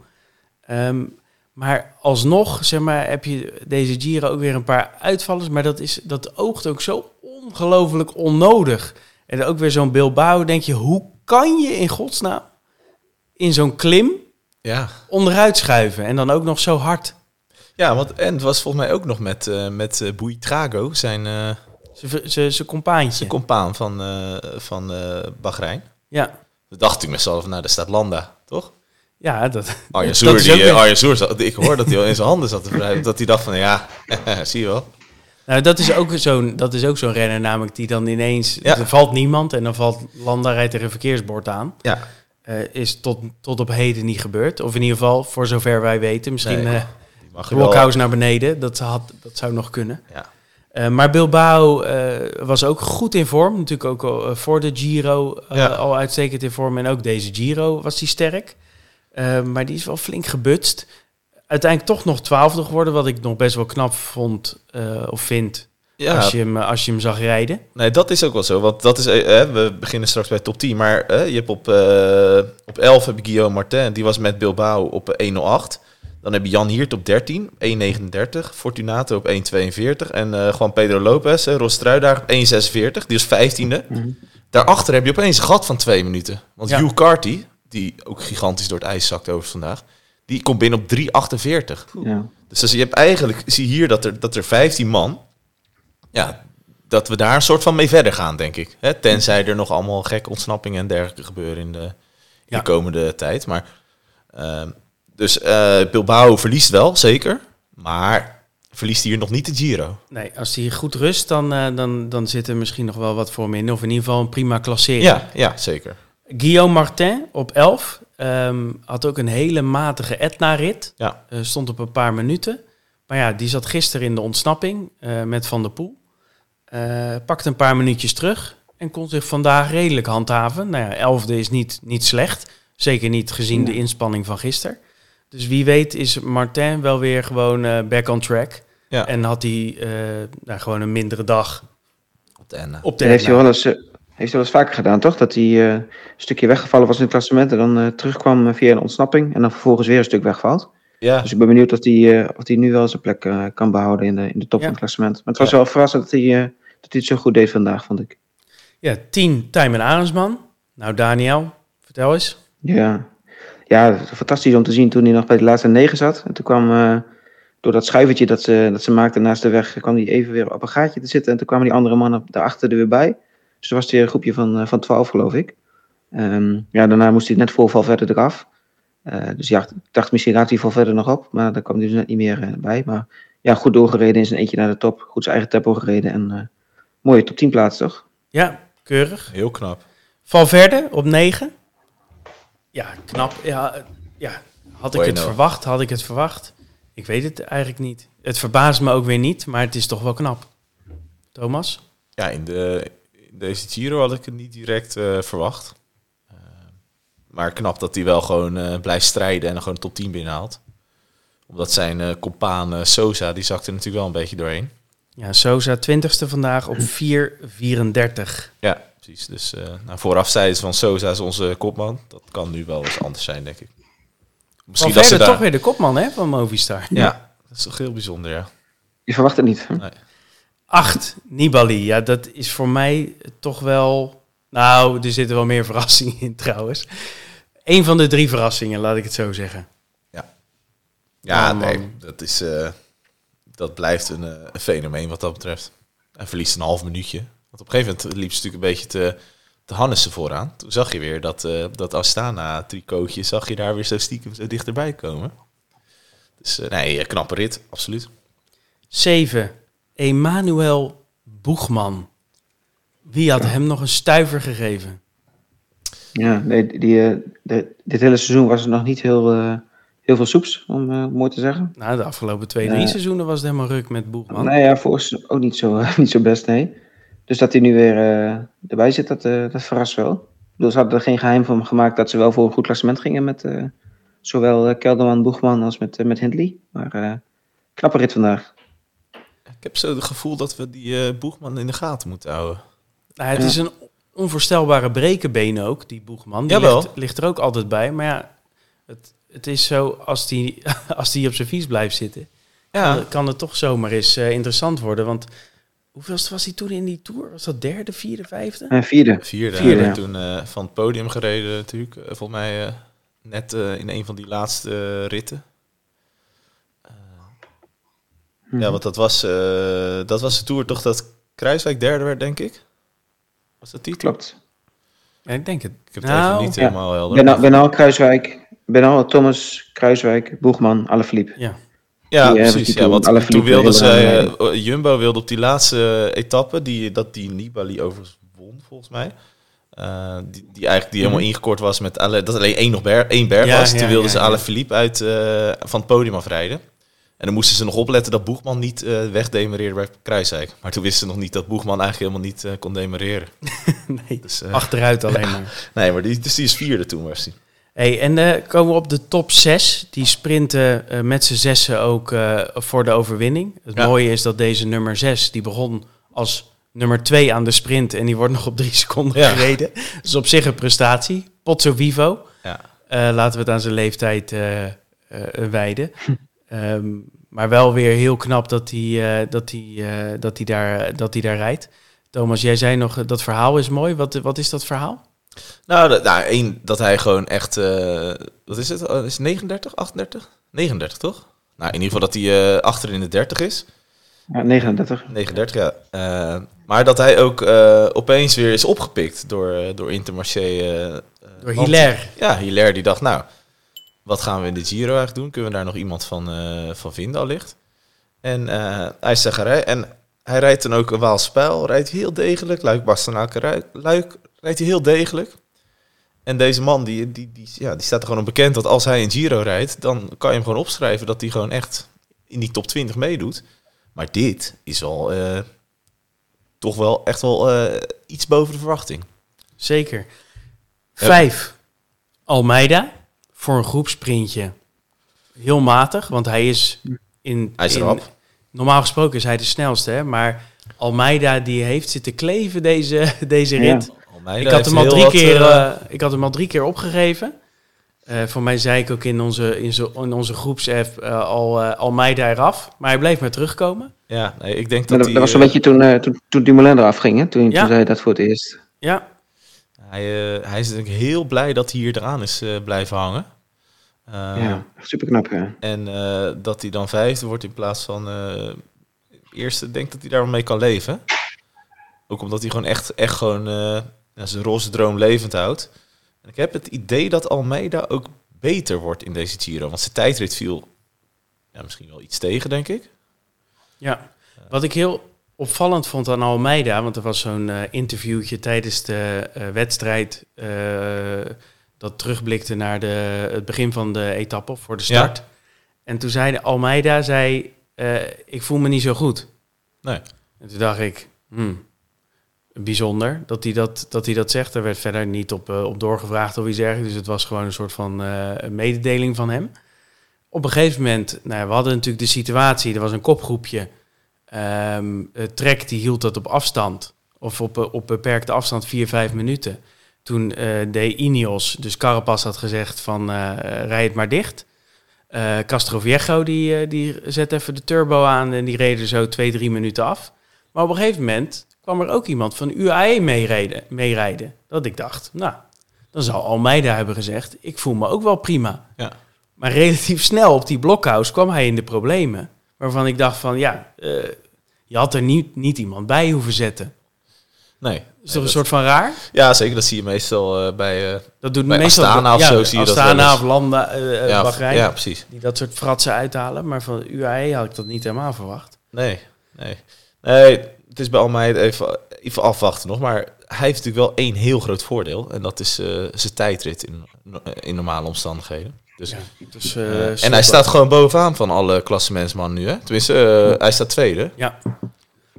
Ehm, maar alsnog, zeg maar, heb je deze Giro ook weer een paar uitvallers. Maar dat, is, dat oogt ook zo ongelooflijk onnodig. En ook weer zo'n Bilbao, denk je, hoe kan je in godsnaam in zo'n klim Ja. onderuit schuiven? En dan ook nog zo hard. Ja, want en het was volgens mij ook nog met, eh met eh Buitrago, zijn, eh Zijn compaantje. zijn compaan van, eh van Bahrein. ja. Met z'n allen van, nou, daar staat Landa, toch? Ja, dat, Arjen dat Soer, die, weer- Arjen Soer zat- ik hoor dat hij al in zijn handen zat te wrijven. Dat hij dacht van, ja, zie je wel. Nou, dat is ook zo'n dat is ook zo'n renner namelijk die dan ineens Ja. er valt niemand en dan valt Landa rijdt er een verkeersbord aan. Ja, Eh, is tot, tot op heden niet gebeurd. Of in ieder geval, voor zover wij weten, misschien Nee. Blokhuis naar beneden. Dat, had, dat zou nog kunnen. Ja. Eh, maar Bilbao was ook goed in vorm. Natuurlijk ook al, voor de Giro Ja. al uitstekend in vorm. En ook deze Giro was hij sterk. Maar die is wel flink gebutst. Uiteindelijk toch nog twaalfde geworden. Wat ik nog best wel knap vond of vind. Ja, Als, je hem, eh, als je hem zag rijden. nee, dat is ook wel zo. Want dat is, eh, eh, we beginnen straks bij top 10. Maar eh, je hebt op, eh, op 11 heb je Guillaume Martin. Die was met Bilbao op eh, 1.08. Dan heb je Jan Hiert op 13, 1.39. Fortunato op 1.42. En eh gewoon Pedro Lopez, uh, Rostruidaar op 1.46. Die is 15e. Mhm. Daarachter heb je opeens een gat van twee minuten. Want Ja. Hugh Carty, die ook gigantisch door het ijs zakt over vandaag, die komt binnen op 3,48. Ja. Dus, dus je hebt eigenlijk, zie hier dat er, dat er 15 man, ja, dat we daar een soort van mee verder gaan, denk ik. Hè, tenzij er nog allemaal gekke ontsnappingen en dergelijke gebeuren in de, in Ja. de komende tijd. Maar, ehm, dus eh, Bilbao verliest wel, zeker. Maar verliest hier nog niet de Giro. Nee, als hij goed rust, dan, eh, dan, dan zit er misschien nog wel wat voor hem in. Of in ieder geval een prima klassering. Ja, ja, zeker. Guillaume Martin op 11 ehm, had ook een hele matige Etna-rit. Ja. Eh, stond op een paar minuten. Maar ja, die zat gisteren in de ontsnapping met Van der Poel. Eh, pakte een paar minuutjes terug en kon zich vandaag redelijk handhaven. Nou ja, elfde is niet, niet slecht. Zeker niet gezien de inspanning van gisteren. Dus wie weet is Martin wel weer gewoon eh, back on track. Ja. En had hij eh, nou, gewoon een mindere dag Op de op heeft hij wel eens, heeft hij wel eens vaker gedaan, toch? Dat hij eh, een stukje weggevallen was in het klassement en dan terugkwam via een ontsnapping en dan vervolgens weer een stuk wegvalt. Ja, Dus ik ben benieuwd of hij, eh, of hij nu wel zijn plek eh, kan behouden in de, in de top Ja. van het klassement. Maar het was Ja. wel verrassend dat hij, eh, dat hij het zo goed deed vandaag, vond ik. Ja, 10 Tijmen Arendsman. Nou, Daniel, vertel eens. Ja. ja, fantastisch om te zien toen hij nog bij de laatste negen zat. En toen kwam, eh, door dat schuivertje dat ze, dat ze maakten naast de weg, kwam hij even weer op een gaatje te zitten. En toen kwamen die andere mannen daarachter er weer bij. Dus er was weer een groepje van, eh, van 12, geloof ik. Ehm, ja, daarna moest hij net vol val verder eraf. Eh, dus ja, ik dacht misschien raakt hij vol verder nog op. Maar daar kwam hij dus net niet meer bij. Maar ja, goed doorgereden in zijn eentje naar de top. Goed zijn eigen tempo gereden. En mooie top 10 plaats, toch? Ja, keurig. heel knap. Valverde op 9. Ja, knap. Ja, ja. had ik het verwacht? Had ik het verwacht? Ik weet het eigenlijk niet. Het verbaast me ook weer niet, maar het is toch wel knap. Thomas? Ja, in, de, in deze Giro had ik het niet direct eh, verwacht. Eh, maar knap dat hij wel gewoon eh, blijft strijden en gewoon top 10 binnenhaalt. Omdat zijn eh compaan Sosa, die zakte er natuurlijk wel een beetje doorheen. Ja, Sosa 20ste vandaag op 4.34. Ja, precies. Dus eh nou, vooraf zeiden ze van Sosa is onze kopman. Dat kan nu wel eens anders zijn, denk ik. Misschien dat ze daar... toch weer de kopman hè, van Movistar. Ja, dat is toch heel bijzonder, ja. Je verwacht het niet. hè? 8, Nibali. Ja, dat is voor mij toch wel... Nou, er zitten wel meer verrassingen in trouwens. Eén van de drie verrassingen, laat ik het zo zeggen. Ja, Oh, man. nee, dat, is, eh, dat blijft een, eh, een fenomeen wat dat betreft. Hij verliest een half minuutje. Want op een gegeven moment liep ze natuurlijk een beetje te, te Hannessen vooraan. Toen zag je weer dat, eh dat Astana-tricootje, zag je daar weer zo stiekem zo dichterbij komen. Dus eh, nee, knappe rit, absoluut. 7, Emanuel Boegman. Wie had hem nog een stuiver gegeven? Ja, nee, die, eh, de, dit hele seizoen was het nog niet heel, eh, heel veel soeps, om eh, mooi te zeggen. Nou, de afgelopen twee, drie Ja. seizoenen was het helemaal ruk met Boegman. Nou ja, voor ons ook niet zo, niet zo best, nee. Dus dat hij nu weer eh, erbij zit, dat, eh, dat verrast wel. Ik bedoel, ze hadden er geen geheim van gemaakt dat ze wel voor een goed klassement gingen met eh, zowel Kelderman, Boegman als met, met Hindley. Maar eh, knappe rit vandaag. Ik heb zo het gevoel dat we die eh, Boegman in de gaten moeten houden. Nou, het Ja. is een onvoorstelbare brekenbeen ook, die Boegman. Die Jawel. ligt, ligt er ook altijd bij. Maar ja, het, het is zo, als die, als die op zijn fiets blijft zitten, dan kan het toch zomaar eens eh, interessant worden. Want hoeveelste was hij toen in die Tour? Was dat derde, vierde, vijfde? En vierde. Vierde, Vierde, hebben ja. toen eh, van het podium gereden natuurlijk. Eh, volgens mij eh, net eh, in een van die laatste ritten. Mhm. Ja, want dat was, eh, dat was de Tour toch dat Kruiswijk derde werd, denk ik? Was dat die? Klopt. Ja, ik denk het. Ik heb het Nou, even niet ja. helemaal helder. Benal, Benal Kruiswijk, Benal, Thomas, Kruiswijk, Boegman, Alaphilippe. Ja. Ja, Die, eh, precies. die Ja, toen want toen wilden ze, erg eh, Jumbo wilde op die laatste eh, etappe, die, dat die Nibali overigens won, volgens mij. Eh, die, die eigenlijk die helemaal ingekort was met alle, dat alleen één, nog ber, één berg Ja, was. Toen ja, wilden ze ja. alle Philippe uit eh, van het podium afrijden. En dan moesten ze nog opletten dat Boegman niet eh wegdemereerde bij Kruiswijk. Maar toen wisten ze nog niet dat Boegman eigenlijk helemaal niet eh, kon demereren. nee, Dus, eh, achteruit alleen maar. nee, maar die, dus die is vierde toen was hij. Hey, en eh, komen we op de top 6. Die sprinten eh, met z'n zessen ook eh, voor de overwinning. Het Ja. mooie is dat deze nummer 6, die begon als nummer 2 aan de sprint. En die wordt nog op drie seconden Ja. gereden. Dus op zich een prestatie. Pozzo Vivo. Ja. Laten we het aan zijn leeftijd wijden. Ehm, maar wel weer heel knap dat hij, dat hij, eh, dat hij, daar, dat hij daar rijdt. Thomas, jij zei nog, dat verhaal is mooi. Wat, wat is dat verhaal? Nou, dat, nou één, dat hij gewoon echt... eh, wat is het? Oh, is het 39, 38? 39, toch? Nou, in ieder geval dat hij eh, achter in de 30 is. Ja, 39. 39, ja. Eh, maar dat hij ook eh, opeens weer is opgepikt door, door Intermarché. eh, eh, Door want- Hilaire. Ja, Hilaire die dacht, nou, wat gaan we in de Giro eigenlijk doen? Kunnen we daar nog iemand van, eh, van vinden allicht? En eh, hij is. En hij rijdt dan ook een Waalspijl. Rijdt heel degelijk. Luik Bastenaken Luik, Rijdt hij heel degelijk. En deze man, die, die, die, ja, die staat er gewoon op bekend dat als hij een Giro rijdt, dan kan je hem gewoon opschrijven dat hij gewoon echt in die top 20 meedoet. Maar dit is al eh, toch wel echt wel eh, iets boven de verwachting. Zeker. Vijf. Almeida voor een groepsprintje. Heel matig, want hij is in, Hij is in, normaal gesproken is hij de snelste, hè? maar Almeida die heeft zitten kleven deze, deze rit. Ik had, hem al drie keer, eh, eh, ik had hem al drie keer opgegeven. Eh, voor mij zei ik ook in onze, in zo, in onze groepsapp eh, al eh, Almeida eraf. Maar hij bleef maar terugkomen. ja, nee, ik denk dat dat, hij... dat was eh, beetje toen, eh, toen, toen Dumoulin eraf ging, hè? Toen, Ja. toen zei hij dat voor het eerst. Ja, Hij, hij is denk ik heel blij dat hij hier eraan is eh, blijven hangen. Eh, ja, super knap, ja. En eh, dat hij dan vijfde wordt in plaats van eh eerste. Ik denk dat hij daar wel mee kan leven. Ook omdat hij gewoon echt, echt gewoon eh, ja, zijn roze droom levend houdt. En ik heb het idee dat Almeida ook beter wordt in deze Giro. Want zijn tijdrit viel ja, misschien wel iets tegen, denk ik. ja. Wat ik heel opvallend vond aan Almeida, want er was zo'n eh, interviewtje tijdens de eh, wedstrijd eh, dat terugblikte naar de, het begin van de etappe voor de start. En toen zei de Almeida, zei, ik voel me niet zo goed. Nee. En toen dacht ik, hmm, bijzonder dat hij dat, dat dat zegt. Er werd verder niet op, eh, op doorgevraagd of iets dergelijks. Dus het was gewoon een soort van eh, mededeling van hem. Op een gegeven moment, nou ja, we hadden natuurlijk de situatie, er was een kopgroepje. Het Trek die hield dat op afstand, of op, eh, op beperkte afstand, 4, 5 minuten. Toen de Ineos, dus Carapaz had gezegd van rij het maar dicht. Castro Viejo die, die zet even de turbo aan en die reden zo 2, 3 minuten af. Maar op een gegeven moment kwam er ook iemand van UAE meerijden, meerijden. Dat ik dacht, nou, dan zal Almeida hebben gezegd, ik voel me ook wel prima. Ja. Maar relatief snel op die blokhuis kwam hij in de problemen. Waarvan ik dacht van, ja, eh, je had er niet, niet iemand bij hoeven zetten. Nee. Is toch een soort van raar? Ja, zeker. Dat zie je meestal eh, bij... eh, Dat doet Bij meestal Astana of ja, zo zie je dat Astana of Landa, eh, ja, Bahrein, ja, precies. die dat soort fratsen uithalen. Maar van UAE had ik dat niet helemaal verwacht. Nee, nee. Nee, het is bij Almeida even, even afwachten nog. Maar hij heeft natuurlijk wel één heel groot voordeel. En dat is eh, zijn tijdrit in, in normale omstandigheden. Dus, Ja, dus, eh, eh, en hij staat gewoon bovenaan van alle klassementsmannen nu. Hè? Tenminste, eh, hij staat tweede. Ja.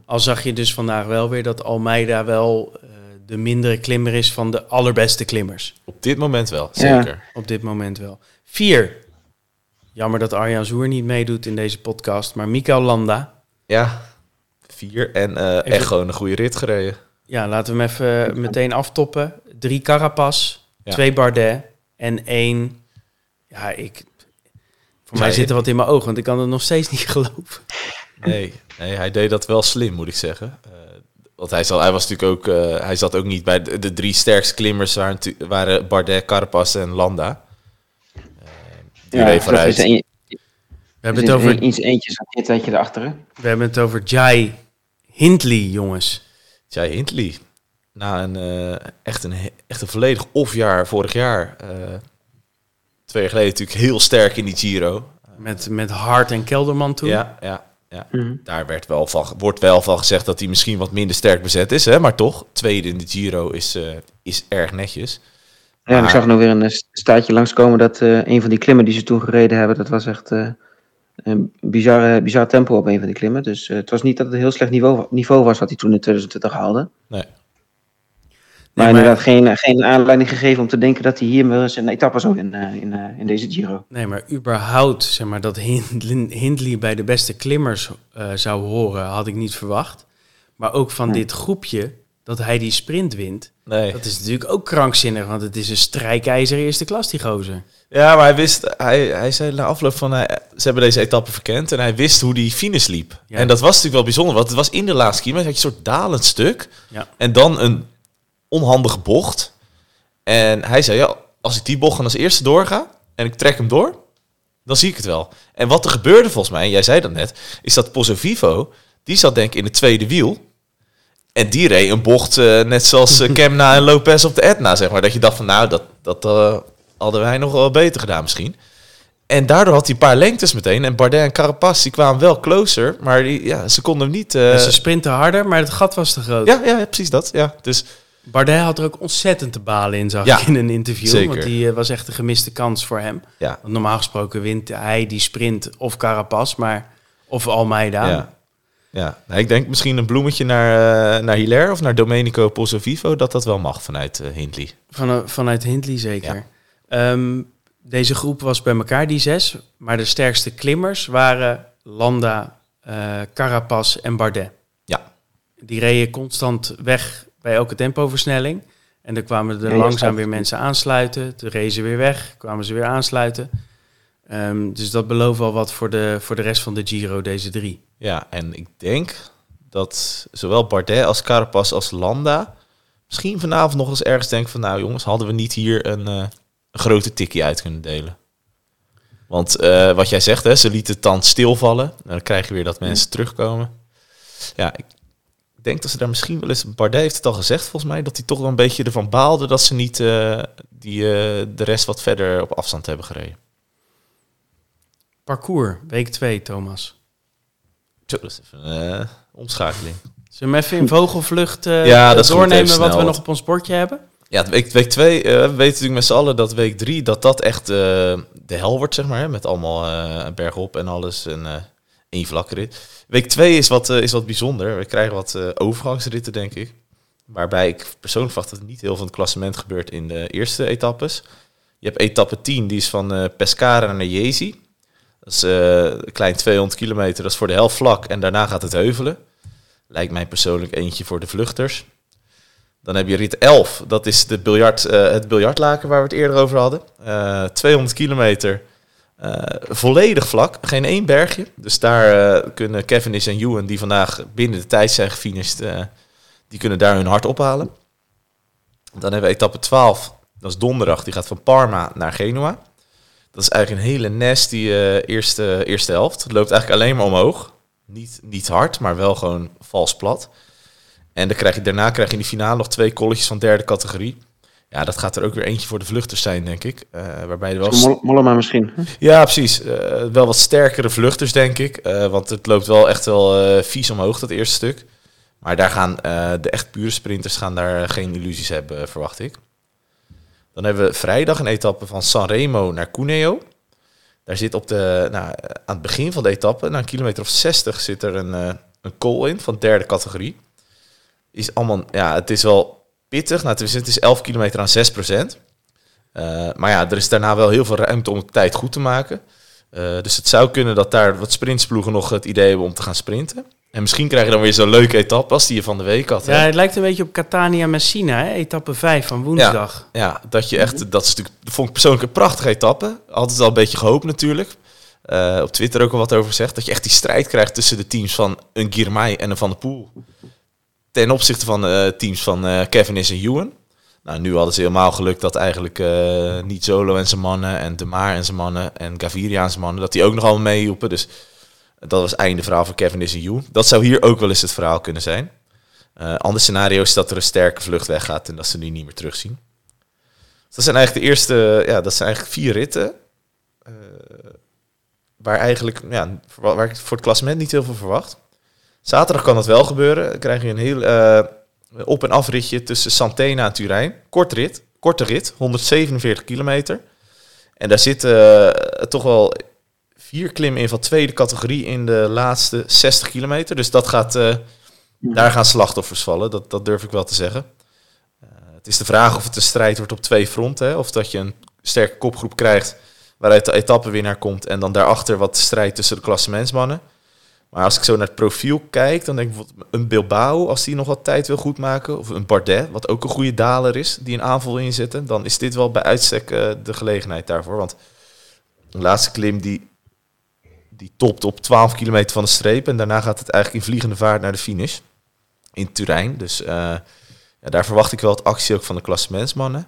Al zag je dus vandaag wel weer dat Almeida wel eh, de mindere klimmer is van de allerbeste klimmers. Op dit moment wel, Ja. zeker. Op dit moment wel. Vier. Jammer dat Arjan Zoer niet meedoet in deze podcast. Maar Mikael Landa. Ja, vier. En eh, echt Even- gewoon een goede rit gereden. Ja, laten we hem even meteen aftoppen. Drie Carapaz, Ja. twee Bardet en één... Ja, ik... Voor mij zit er wat in mijn ogen, want ik kan het nog steeds niet geloven. Nee, nee, hij deed dat wel slim, moet ik zeggen. Eh, want hij, zat, hij was natuurlijk ook, eh, hij zat ook niet bij de, de drie sterkste klimmers waren, waren Bardet, Carapaz en Landa. Eh, die Ja, dat een, We hebben het over, iets eentje zat hier een tijdje erachter, we hebben het over Jai Hindley, jongens. Jai Hindley. Na een, eh, echt, een, echt een volledig off-jaar vorig jaar. eh, twee jaar geleden natuurlijk heel sterk in die Giro. Met, met Hart en Kelderman toen. Ja, ja, ja. Mhm. Daar werd wel van, wordt wel van gezegd dat hij misschien wat minder sterk bezet is. Hè? Maar toch, tweede in de Giro is, eh, is erg netjes. Ja, ik zag nog weer een eh, staatje langskomen dat eh, een van die klimmen die ze toen gereden hebben, dat was echt eh, een bizarre, bizar tempo op een van die klimmen. Dus eh, het was niet dat het een heel slecht niveau, niveau was wat hij toen in 2020 haalde. Nee. Maar, maar- inderdaad geen, geen aanleiding gegeven om te denken dat hij hier wel eens een etappe zou in, eh, in, eh, in deze Giro. Nee, maar überhaupt, zeg maar, dat Hindley, bij de beste klimmers eh, zou horen, had ik niet verwacht. Maar ook van Nee. dit groepje, dat hij die sprint wint, Nee. dat is natuurlijk ook krankzinnig, want het is een strijkijzer eerste klas, die gozer. Ja, maar hij wist, hij, hij zei na afloop van, hij, ze hebben deze etappe verkend en hij wist hoe die finish liep. Ja. En dat was natuurlijk wel bijzonder, want het was in de laatste kilometer, had je een soort dalend stuk Ja. en dan een onhandige bocht. En hij zei, ja, als ik die bocht dan als eerste doorga en ik trek hem door, dan zie ik het wel. En wat er gebeurde volgens mij, en jij zei dat net, is dat Pozzo Vivo, die zat denk ik in het tweede wiel. En die reed een bocht eh, net zoals eh, Kemna en Lopez op de Etna, zeg maar. Dat je dacht van, nou, dat, dat eh, hadden wij nog wel beter gedaan misschien. En daardoor had hij een paar lengtes meteen. En Bardet en Carapaz, die kwamen wel closer. Maar die, ja, ze konden hem niet... eh, ze sprinten harder, maar het gat was te groot. ja, ja, ja, precies dat. Ja, dus Bardet had er ook ontzettend te balen in, zag Ja, ik in een interview. zeker. Want die eh, was echt een gemiste kans voor hem. ja, Want normaal gesproken wint hij die sprint of Carapaz, maar of Almeida. Ja. Nou, ik denk misschien een bloemetje naar, uh, naar Hilaire of naar Domenico Pozzovivo... dat dat wel mag vanuit uh, Hindley. Van, vanuit Hindley zeker. Ja. Um, deze groep was bij elkaar, die zes. Maar de sterkste klimmers waren Landa, eh Carapaz en Bardet. Ja. Die reden constant weg bij elke tempoversnelling. En dan kwamen er Ja, langzaam weer mensen aansluiten. Toen reden ze weer weg, kwamen ze weer aansluiten. Ehm, dus dat belooft wel wat voor de, voor de rest van de Giro, deze drie. Ja, en ik denk dat zowel Bardet als Carapaz als Landa misschien vanavond nog eens ergens denken van... nou jongens, hadden we niet hier een, eh, een grote tikkie uit kunnen delen? Want eh, wat jij zegt, hè, ze lieten het dan stilvallen. En dan krijg je weer dat mensen terugkomen. Ja, ik denk dat ze daar misschien wel eens... Bardet heeft het al gezegd volgens mij... dat hij toch wel een beetje ervan baalde... dat ze niet eh, die, de rest wat verder op afstand hebben gereden. Parcours, week 2, Thomas. Zo, dat is even een eh, omschakeling. Zullen we even in vogelvlucht eh, Ja, dat doornemen wat we nog op ons bordje hebben? Ja, week, week twee, eh, we weten natuurlijk met z'n allen dat week drie, dat dat echt de hel wordt, zeg maar. Hè, met allemaal eh bergop en alles en één vlakke rit. Week twee is wat, is wat bijzonder. We krijgen wat overgangsritten, denk ik. Waarbij ik persoonlijk verwacht dat niet heel veel van het klassement gebeurt in de eerste etappes. Je hebt etappe 10, die is van Pescara naar Jesi. Dat is eh, een klein 200 kilometer, dat is voor de helft vlak. En daarna gaat het heuvelen. Lijkt mij persoonlijk eentje voor de vluchters. Dan heb je rit 11, dat is de biljart, eh, het biljartlaken waar we het eerder over hadden. Eh 200 kilometer, eh, volledig vlak, geen één bergje. Dus daar kunnen Cavendish en Ewan, die vandaag binnen de tijd zijn gefinished, die kunnen daar hun hart ophalen. Dan hebben we etappe 12, dat is donderdag, die gaat van Parma naar Genua. Dat is eigenlijk een hele nasty eh, eerste, eerste helft. Het loopt eigenlijk alleen maar omhoog. Niet, niet hard, maar wel gewoon vals plat. En dan krijg je, daarna krijg je in die finale nog twee kolletjes van derde categorie. Ja, dat gaat er ook weer eentje voor de vluchters zijn, denk ik. Eh, waarbij er wel... Mol- Mollema misschien. Ja, precies. Eh, wel wat sterkere vluchters, denk ik. Want het loopt wel echt wel vies omhoog, dat eerste stuk. Maar daar gaan de echt pure sprinters gaan daar geen illusies hebben, verwacht ik. Dan hebben we vrijdag een etappe van Sanremo naar Cuneo. Daar zit op de, nou, aan het begin van de etappe, na een kilometer of 60, zit er een, eh een call in van derde categorie. Is allemaal, ja, het is wel pittig. Nou, het is 11 kilometer aan 6 procent. Eh, maar ja, er is daarna wel heel veel ruimte om de tijd goed te maken. Eh, dus het zou kunnen dat daar wat sprintsploegen nog het idee hebben om te gaan sprinten. En misschien krijg je dan weer zo'n leuke etappe als die je van de week had. hè? Ja, het lijkt een beetje op Catania Messina, hè? etappe 5 van woensdag. Ja, dat je echt, dat is natuurlijk, dat vond ik persoonlijk een prachtige etappe. Altijd al een beetje gehoopt natuurlijk. Eh, op Twitter ook al wat over gezegd. Dat je echt die strijd krijgt tussen de teams van een Girmay en een Van der Poel. Ten opzichte van de teams van eh Cavendish en Ewan. Nou, nu hadden ze helemaal geluk dat eigenlijk eh, niet Solo en zijn mannen en De Maar en zijn mannen en Gaviria en zijn mannen, dat die ook nog allemaal meehielpen. Dus dat was einde verhaal voor Cavendish en Ewan. Dat zou hier ook wel eens het verhaal kunnen zijn. Eh ander scenario is dat er een sterke vlucht weggaat en dat ze die niet meer terugzien. Dus dat zijn eigenlijk de eerste, ja, dat zijn eigenlijk vier ritten. eh, waar eigenlijk, ja, waar ik voor het klassement niet heel veel verwacht. Zaterdag kan dat wel gebeuren. Dan krijg je een heel eh, op- en afritje tussen Santena en Turijn. Kort rit, korte rit, 147 kilometer. En daar zitten toch wel vier klimmen in van tweede categorie in de laatste 60 kilometer. Dus dat gaat, eh, daar gaan slachtoffers vallen, dat, dat durf ik wel te zeggen. Eh, het is de vraag of het een strijd wordt op twee fronten. Hè? Of dat je een sterke kopgroep krijgt waaruit de etappenwinnaar komt. En dan daarachter wat strijd tussen de klassementsmannen. Maar als ik zo naar het profiel kijk, dan denk ik bijvoorbeeld een Bilbao, als die nog wat tijd wil goedmaken. Of een Bardet, wat ook een goede daler is, die een aanval inzetten. Dan is dit wel bij uitstek eh, de gelegenheid daarvoor. Want de laatste klim die, die topt op 12 kilometer van de streep. En daarna gaat het eigenlijk in vliegende vaart naar de finish. In Turijn. Dus eh, daar verwacht ik wel het actie ook van de klassementsmannen.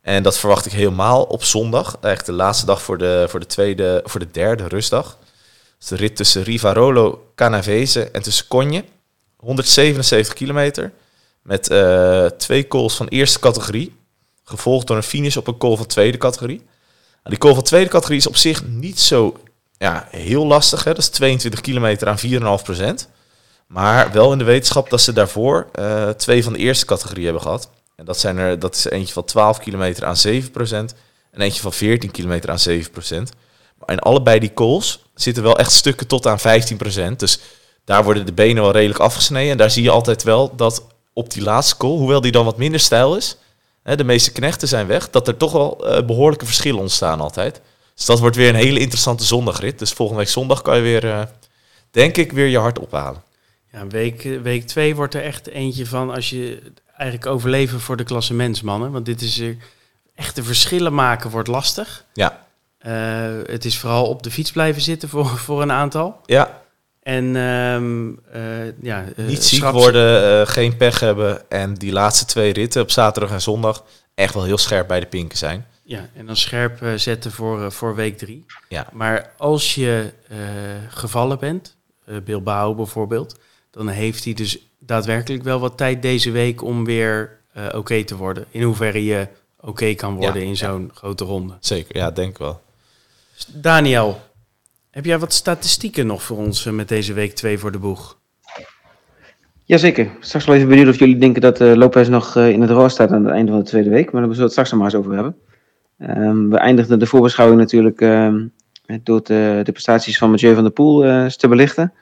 En dat verwacht ik helemaal op zondag. Eigenlijk de laatste dag voor de, voor de, tweede, voor de derde rustdag. Dus de rit tussen Rivarolo, Canavese en tussen Conje. 177 kilometer. Met eh, twee calls van eerste categorie. Gevolgd door een finish op een call van tweede categorie. Nou, die call van tweede categorie is op zich niet zo ja, heel lastig. Hè? Dat is 22 kilometer aan 4,5 procent. Maar wel in de wetenschap dat ze daarvoor eh, twee van de eerste categorie hebben gehad. En dat, zijn er, dat is eentje van 12 kilometer aan 7 procent. En eentje van 14 kilometer aan 7 procent. Maar in allebei die calls zitten wel echt stukken tot aan 15 procent. Dus daar worden de benen wel redelijk afgesneden. En daar zie je altijd wel dat op die laatste call, hoewel die dan wat minder stijl is, de meeste knechten zijn weg, dat er toch wel eh, behoorlijke verschillen ontstaan altijd. Dus dat wordt weer een hele interessante zondagrit. Dus volgende week zondag kan je weer eh, denk ik, weer je hart ophalen. Ja, week, week twee wordt er echt eentje van als je eigenlijk overleven voor de klasse mensmannen. Want dit is er echte verschillen maken wordt lastig. Ja. Eh, het is vooral op de fiets blijven zitten voor, voor een aantal. Ja, En ehm, eh, ja, niet ziek schraps- worden, geen pech hebben. En die laatste twee ritten op zaterdag en zondag echt wel heel scherp bij de pinken zijn. Ja, en dan scherp eh, zetten voor, eh, voor week drie. Ja. Maar als je eh, gevallen bent, eh, Bilbao bijvoorbeeld, dan heeft hij dus daadwerkelijk wel wat tijd deze week om weer eh, oké te worden. In hoeverre je oké kan worden Ja, in ja. zo'n grote ronde. Zeker, ja, denk ik wel. Daniel, heb jij wat statistieken nog voor ons met deze week 2 voor de boeg? Jazeker. Straks wel even benieuwd of jullie denken dat eh Lopez nog eh, in het roos staat aan het einde van de tweede week. Maar daar zullen we het straks nog maar eens over hebben. Ehm, we eindigden de voorbeschouwing natuurlijk ehm, door de, de prestaties van Mathieu van der Poel eh, te belichten.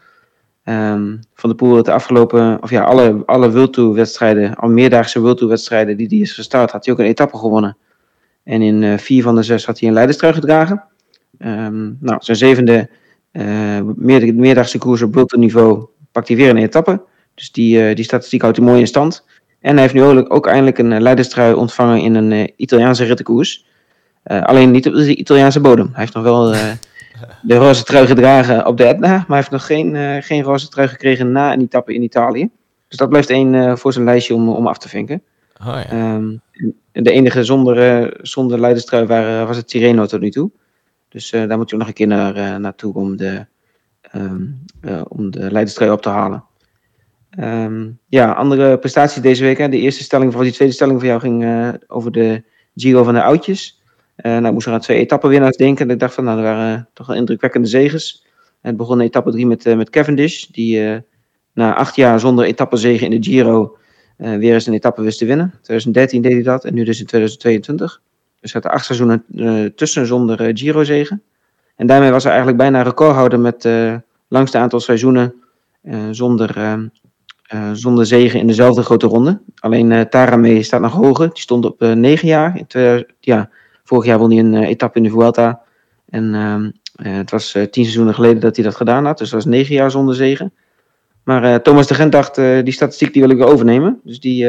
Ehm, van der Poel had de afgelopen, of ja, alle, alle World al meerdaagse World Tour wedstrijden die hij is gestart, had hij ook een etappe gewonnen. En in eh, vier van de zes had hij een leiderstrui gedragen. Nou, zijn zevende meer, meerdaagse koers op World niveau pakt hij weer een etappe. Dus die, die statistiek houdt hij mooi in stand. En hij heeft nu ook, ook eindelijk een leiderstrui ontvangen in een Italiaanse rittenkoers. Eh, alleen niet op de Italiaanse bodem. Hij heeft nog wel eh, de roze trui gedragen op de Etna, maar hij heeft nog geen, eh, geen roze trui gekregen na een etappe in Italië. Dus dat blijft één voor zijn lijstje om, om af te vinken. Oh, ja. Ehm, de enige zonder, zonder leiderstrui waren, was het Tirreno tot nu toe. Dus daar moet je nog een keer naar, naartoe om de, eh, om de leiderstrui op te halen. Ehm, ja, andere prestaties deze week. Hè. De eerste stelling, of die tweede stelling van jou ging over de Giro van de oudjes. Eh, nou, ik moest er aan twee etappenwinnaars denken. Ik dacht van, nou, dat waren toch wel indrukwekkende zegens. Het begon in etappe drie met, eh, met Cavendish, die eh, na acht jaar zonder etappenzegen in de Giro eh, weer eens een etappe wist te winnen. 2013 deed hij dat en nu dus in 2022. Dus hij acht seizoenen eh, tussen zonder eh, Giro-zegen. En daarmee was hij eigenlijk bijna recordhouder met eh langste aantal seizoenen eh, zonder, eh, eh, zonder zegen in dezelfde grote ronde. Alleen eh Tarame staat nog hoger. Die stond op eh, negen jaar. In 2000 ja, vorig jaar won hij een eh, etappe in de Vuelta. En ehm, eh, het was eh, tien seizoenen geleden dat hij dat gedaan had. Dus dat was negen jaar zonder zegen. Maar Thomas de Gent dacht, die statistiek die wil ik weer overnemen. Dus die,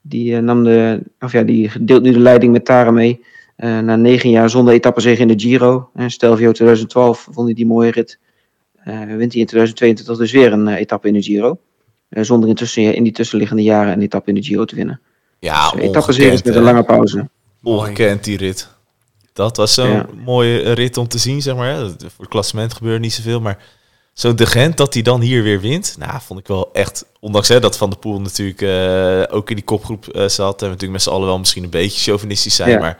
die, nam de, of ja, die deelt nu de leiding met Tara mee. na negen jaar zonder etappezege in de Giro. En Stelvio 2012 vond hij die mooie rit. Wint hij in 2022 dus weer een etappe in de Giro. Zonder intussen in die tussenliggende jaren een etappe in de Giro te winnen. ja Dus etappezeges ongekend, met een lange pauze. Ongekend die rit. Dat was zo'n Ja. mooie rit om te zien, zeg maar. Dat- Voor het klassement gebeurde niet zoveel, maar zo'n de Gent dat hij dan hier weer wint, nou, vond ik wel echt, ondanks hè, dat Van der Poel natuurlijk eh, ook in die kopgroep eh, zat, en we natuurlijk met z'n allen wel misschien een beetje chauvinistisch zijn, Ja. maar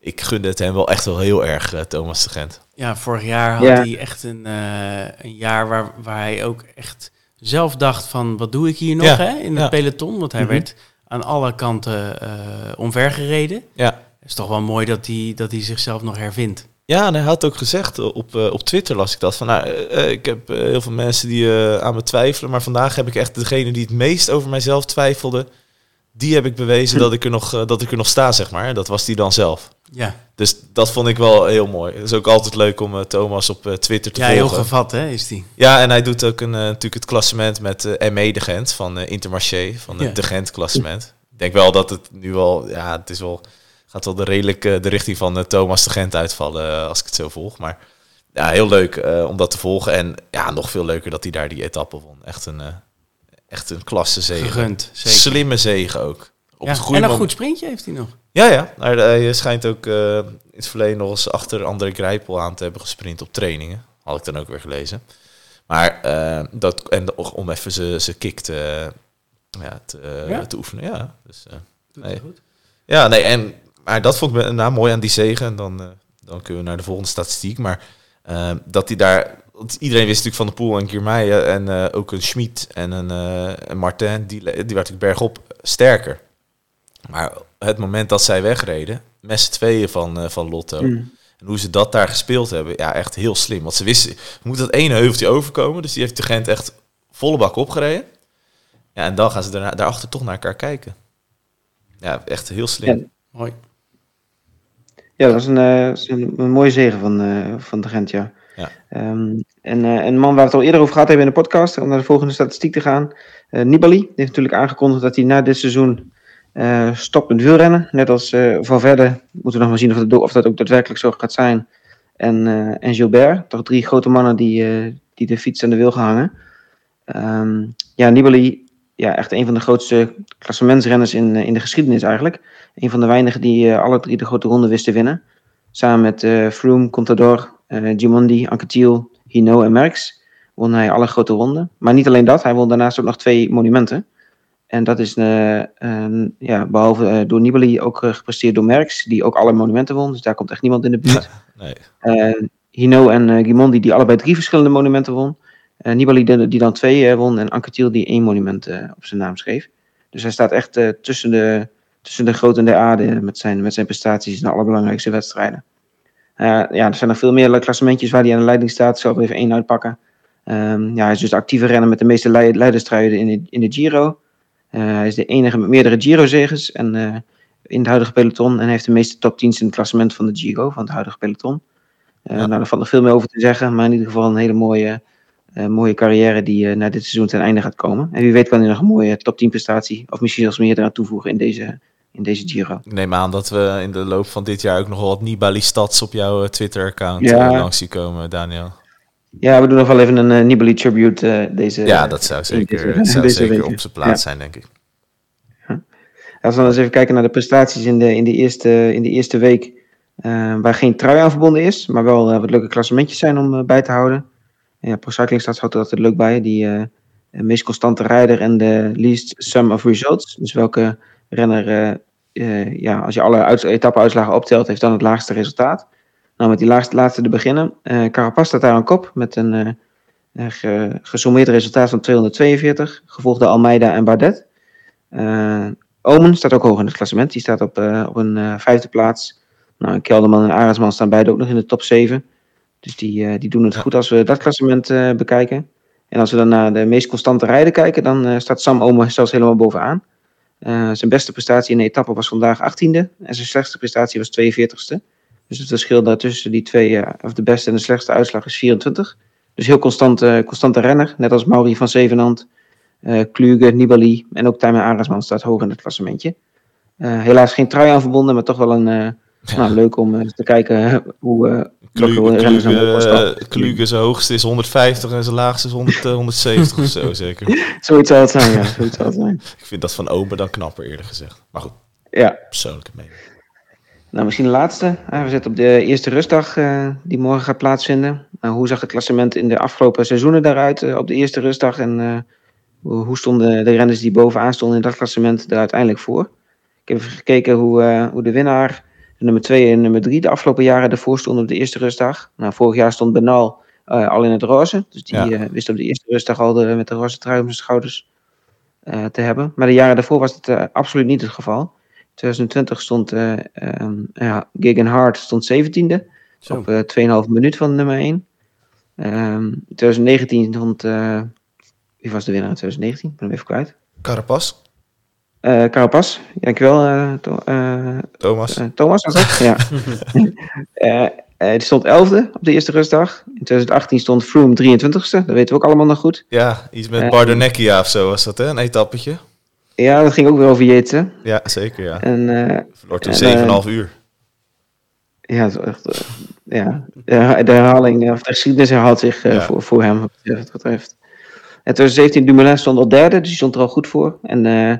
ik gunde het hem wel echt wel heel erg, eh, Thomas de Gent. Ja, vorig jaar had Ja. hij echt een, eh, een jaar waar, waar hij ook echt zelf dacht van wat doe ik hier nog Ja, hè, in het ja. peloton. Want hij Mhm. werd aan alle kanten eh omvergereden. Ja. Het is toch wel mooi dat hij, dat hij zichzelf nog hervindt. Ja, en hij had ook gezegd op, eh, op Twitter, las ik dat, van nou, eh, ik heb heel veel mensen die aan me twijfelen, maar vandaag heb ik echt degene die het meest over mijzelf twijfelde, die heb ik bewezen dat, ik er nog, eh, dat ik er nog sta, zeg maar. Dat was die dan zelf. Ja, Dus dat vond ik wel heel mooi. Het is ook altijd leuk om eh, Thomas op eh, Twitter te ja heel volgen. gevat hè, is die. Ja, en hij doet ook een, natuurlijk het klassement met ME de Gent van Intermarché, van Ja. de Gent klassement. Ik denk wel dat het nu wel, ja, het is wel, gaat wel de redelijk de richting van Thomas de Gent uitvallen als ik het zo volg. Maar ja, heel leuk om dat te volgen. En ja, nog veel leuker dat hij daar die etappe won. Echt een, echt een klasse zege. Gegund, zeker. Slimme zegen ook. Op Ja, het goede en een moment- goed sprintje heeft hij nog. ja, ja. Hij schijnt ook eh, in het verleden nog eens achter André Grijpel aan te hebben gesprint op trainingen. Had ik dan ook weer gelezen. Maar eh, dat, en om even zijn kick te, ja, te, Ja? te oefenen. Ja, dus, eh, Doet Nee. goed. ja nee, en, maar dat vond ik nou, mooi aan die zegen. En dan, dan kunnen we naar de volgende statistiek. Maar dat hij daar... want iedereen wist natuurlijk van de Poel en Girmay en eh, ook een Schmid en een, eh, een Martin. Die, die werd natuurlijk bergop sterker. Maar het moment dat zij wegreden, met z'n tweeën van, eh, van Lotto. Mm. En hoe ze dat daar gespeeld hebben, ja, echt heel slim. Want ze wisten, we moeten dat ene heuveltje overkomen. Dus die heeft de Gent echt volle bak opgereden. Ja, en dan gaan ze daarna, daarachter toch naar elkaar kijken. Ja, echt heel slim. Ja. Mooi. Ja, dat was een, een, een mooie zegen van, eh, van de Gent, ja. Ja. Ehm, en eh, een man waar we het al eerder over gehad hebben in de podcast, om naar de volgende statistiek te gaan. eh Nibali die heeft natuurlijk aangekondigd dat hij na dit seizoen eh, stopt met wielrennen. Net als Valverde. Moeten we nog maar zien of dat, of dat ook daadwerkelijk zo gaat zijn. En, Gilbert. Toch drie grote mannen die, die de fiets aan de wiel gaan hangen. Ehm, ja, Nibali, ja, echt een van de grootste klassementsrenners in, in de geschiedenis eigenlijk. Een van de weinigen die alle drie de grote ronden wist te winnen. Samen met Froome, Contador, eh Gimondi, Anquetil, Hino en Merckx won hij alle grote ronden. Maar niet alleen dat, hij won daarnaast ook nog twee monumenten. En dat is eh, ja, behalve eh, door Nibali ook gepresteerd door Merckx, die ook alle monumenten won. Dus daar komt echt niemand in de buurt. Nee. Hino en Gimondi die allebei drie verschillende monumenten won. Nibali die, die dan twee won en Anquetil die één monument op zijn naam schreef. Dus hij staat echt tussen, de, tussen de grote en de aarde met zijn, met zijn prestaties in de allerbelangrijkste wedstrijden. Eh, ja, er zijn nog veel meer klassementjes waar hij aan de leiding staat. Ik zal er even één uitpakken. Ehm, ja, hij is dus de actieve renner met de meeste lei- leiderstruiden in de, in de Giro. Eh, hij is de enige met meerdere Giro-zegens en, eh, in het huidige peloton. En heeft de meeste top 10's in het klassement van de Giro, van het huidige peloton. Ja. Nou, daar valt nog veel meer over te zeggen. Maar in ieder geval een hele mooie, mooie carrière die eh, na dit seizoen ten einde gaat komen. En wie weet kan hij nog een mooie top 10 prestatie, of misschien zelfs meer eraan toevoegen in deze, in deze Giro. Ik neem aan dat we in de loop van dit jaar ook nog wel wat Nibali-stats op jouw eh, Twitter-account Ja. eh, langs zien komen, Daniel. Ja, we doen nog wel even een eh, Nibali tribute deze ja, dat zou zeker, zou deze zeker week. op zijn plaats zijn, denk ik. Als we dan eens even kijken naar de prestaties in de, in de, eerste, in de eerste week, waar geen trui aan verbonden is, maar wel wat leuke klassementjes zijn om bij te houden. Ja, Pro Cycling staat houdt er altijd leuk bij, die meest constante rijder en de least sum of results. Dus welke renner, eh, eh, ja, als je alle uit, etappe-uitslagen optelt, heeft dan het laagste resultaat. Nou, met die laagste, laatste te beginnen. Carapaz staat daar aan kop met een ge- gesommeerd resultaat van 242, gevolgd door Almeida en Bardet. Eh, Omen staat ook hoog in het klassement. Die staat op, op een vijfde plaats. Nou, Kelderman en Arendsman staan beide ook nog in de top 7. Dus die, die doen het goed als we dat klassement bekijken. En als we dan naar de meest constante rijden kijken, dan staat Sam Omen zelfs helemaal bovenaan. Eh, zijn beste prestatie in de etappe was vandaag 18e. En zijn slechtste prestatie was 42e. Dus het verschil daartussen die twee, eh, of de beste en de slechtste uitslag, is 24. Dus heel constant, eh, constante renner. Net als Mauri van Zevenand, eh Kluge, Nibali en ook Tijmen Arendsman staat hoog in het klassementje. Helaas geen trui aan verbonden, maar toch wel een, Ja. nou, leuk om eh, te kijken hoe eh, Kluge, eh, Kluge zijn hoogste is 150 en zijn laagste is 100, eh, 170 of zo, zeker. Zoiets zal het zijn, ja. Zoiets zal het zijn. Ik vind dat van Omen dan knapper, eerlijk gezegd. Maar goed, Ja, persoonlijke mening. nou misschien de laatste. We zitten op de eerste rustdag die morgen gaat plaatsvinden. Nou, hoe zag het klassement in de afgelopen seizoenen daaruit op de eerste rustdag? En hoe, stonden de renners die bovenaan stonden in dat klassement er uiteindelijk voor? Ik heb even gekeken hoe, hoe de winnaar, de nummer 2 en nummer 3, de afgelopen jaren ervoor stonden op de eerste rustdag. Nou, vorig jaar stond Benal eh, al in het roze. Dus die Ja. eh, wist op de eerste rustdag al de, met de roze trui op zijn schouders eh, te hebben. Maar de jaren daarvoor was het absoluut niet het geval. 2020 stond eh ehm ja, Gigan Hart stond 17e. Zo. Op eh 2,5 minuut van nummer 1. Ehm 2019 stond. wie was de winnaar in 2019? Ik ben hem even kwijt. Carapas, Eh Carapaz, dankjewel eh, To- eh, Thomas. Thomas. Was dat? ja. Die stond 11e op de eerste rustdag. In 2018 stond Froome 23e. Dat weten we ook allemaal nog goed. Ja, iets met Bardonecchia of zo was dat, hè? Een etappetje. Ja, dat ging ook weer over hè. Ja, zeker, ja. En eh, Verloor toen en, 7,5 uur. Ja, is echt, ja. De, de herhaling, of de geschiedenis herhaalt zich Ja. voor, voor hem, wat het betreft. En 2017 Dumoulin stond al derde, dus die stond er al goed voor. En eh,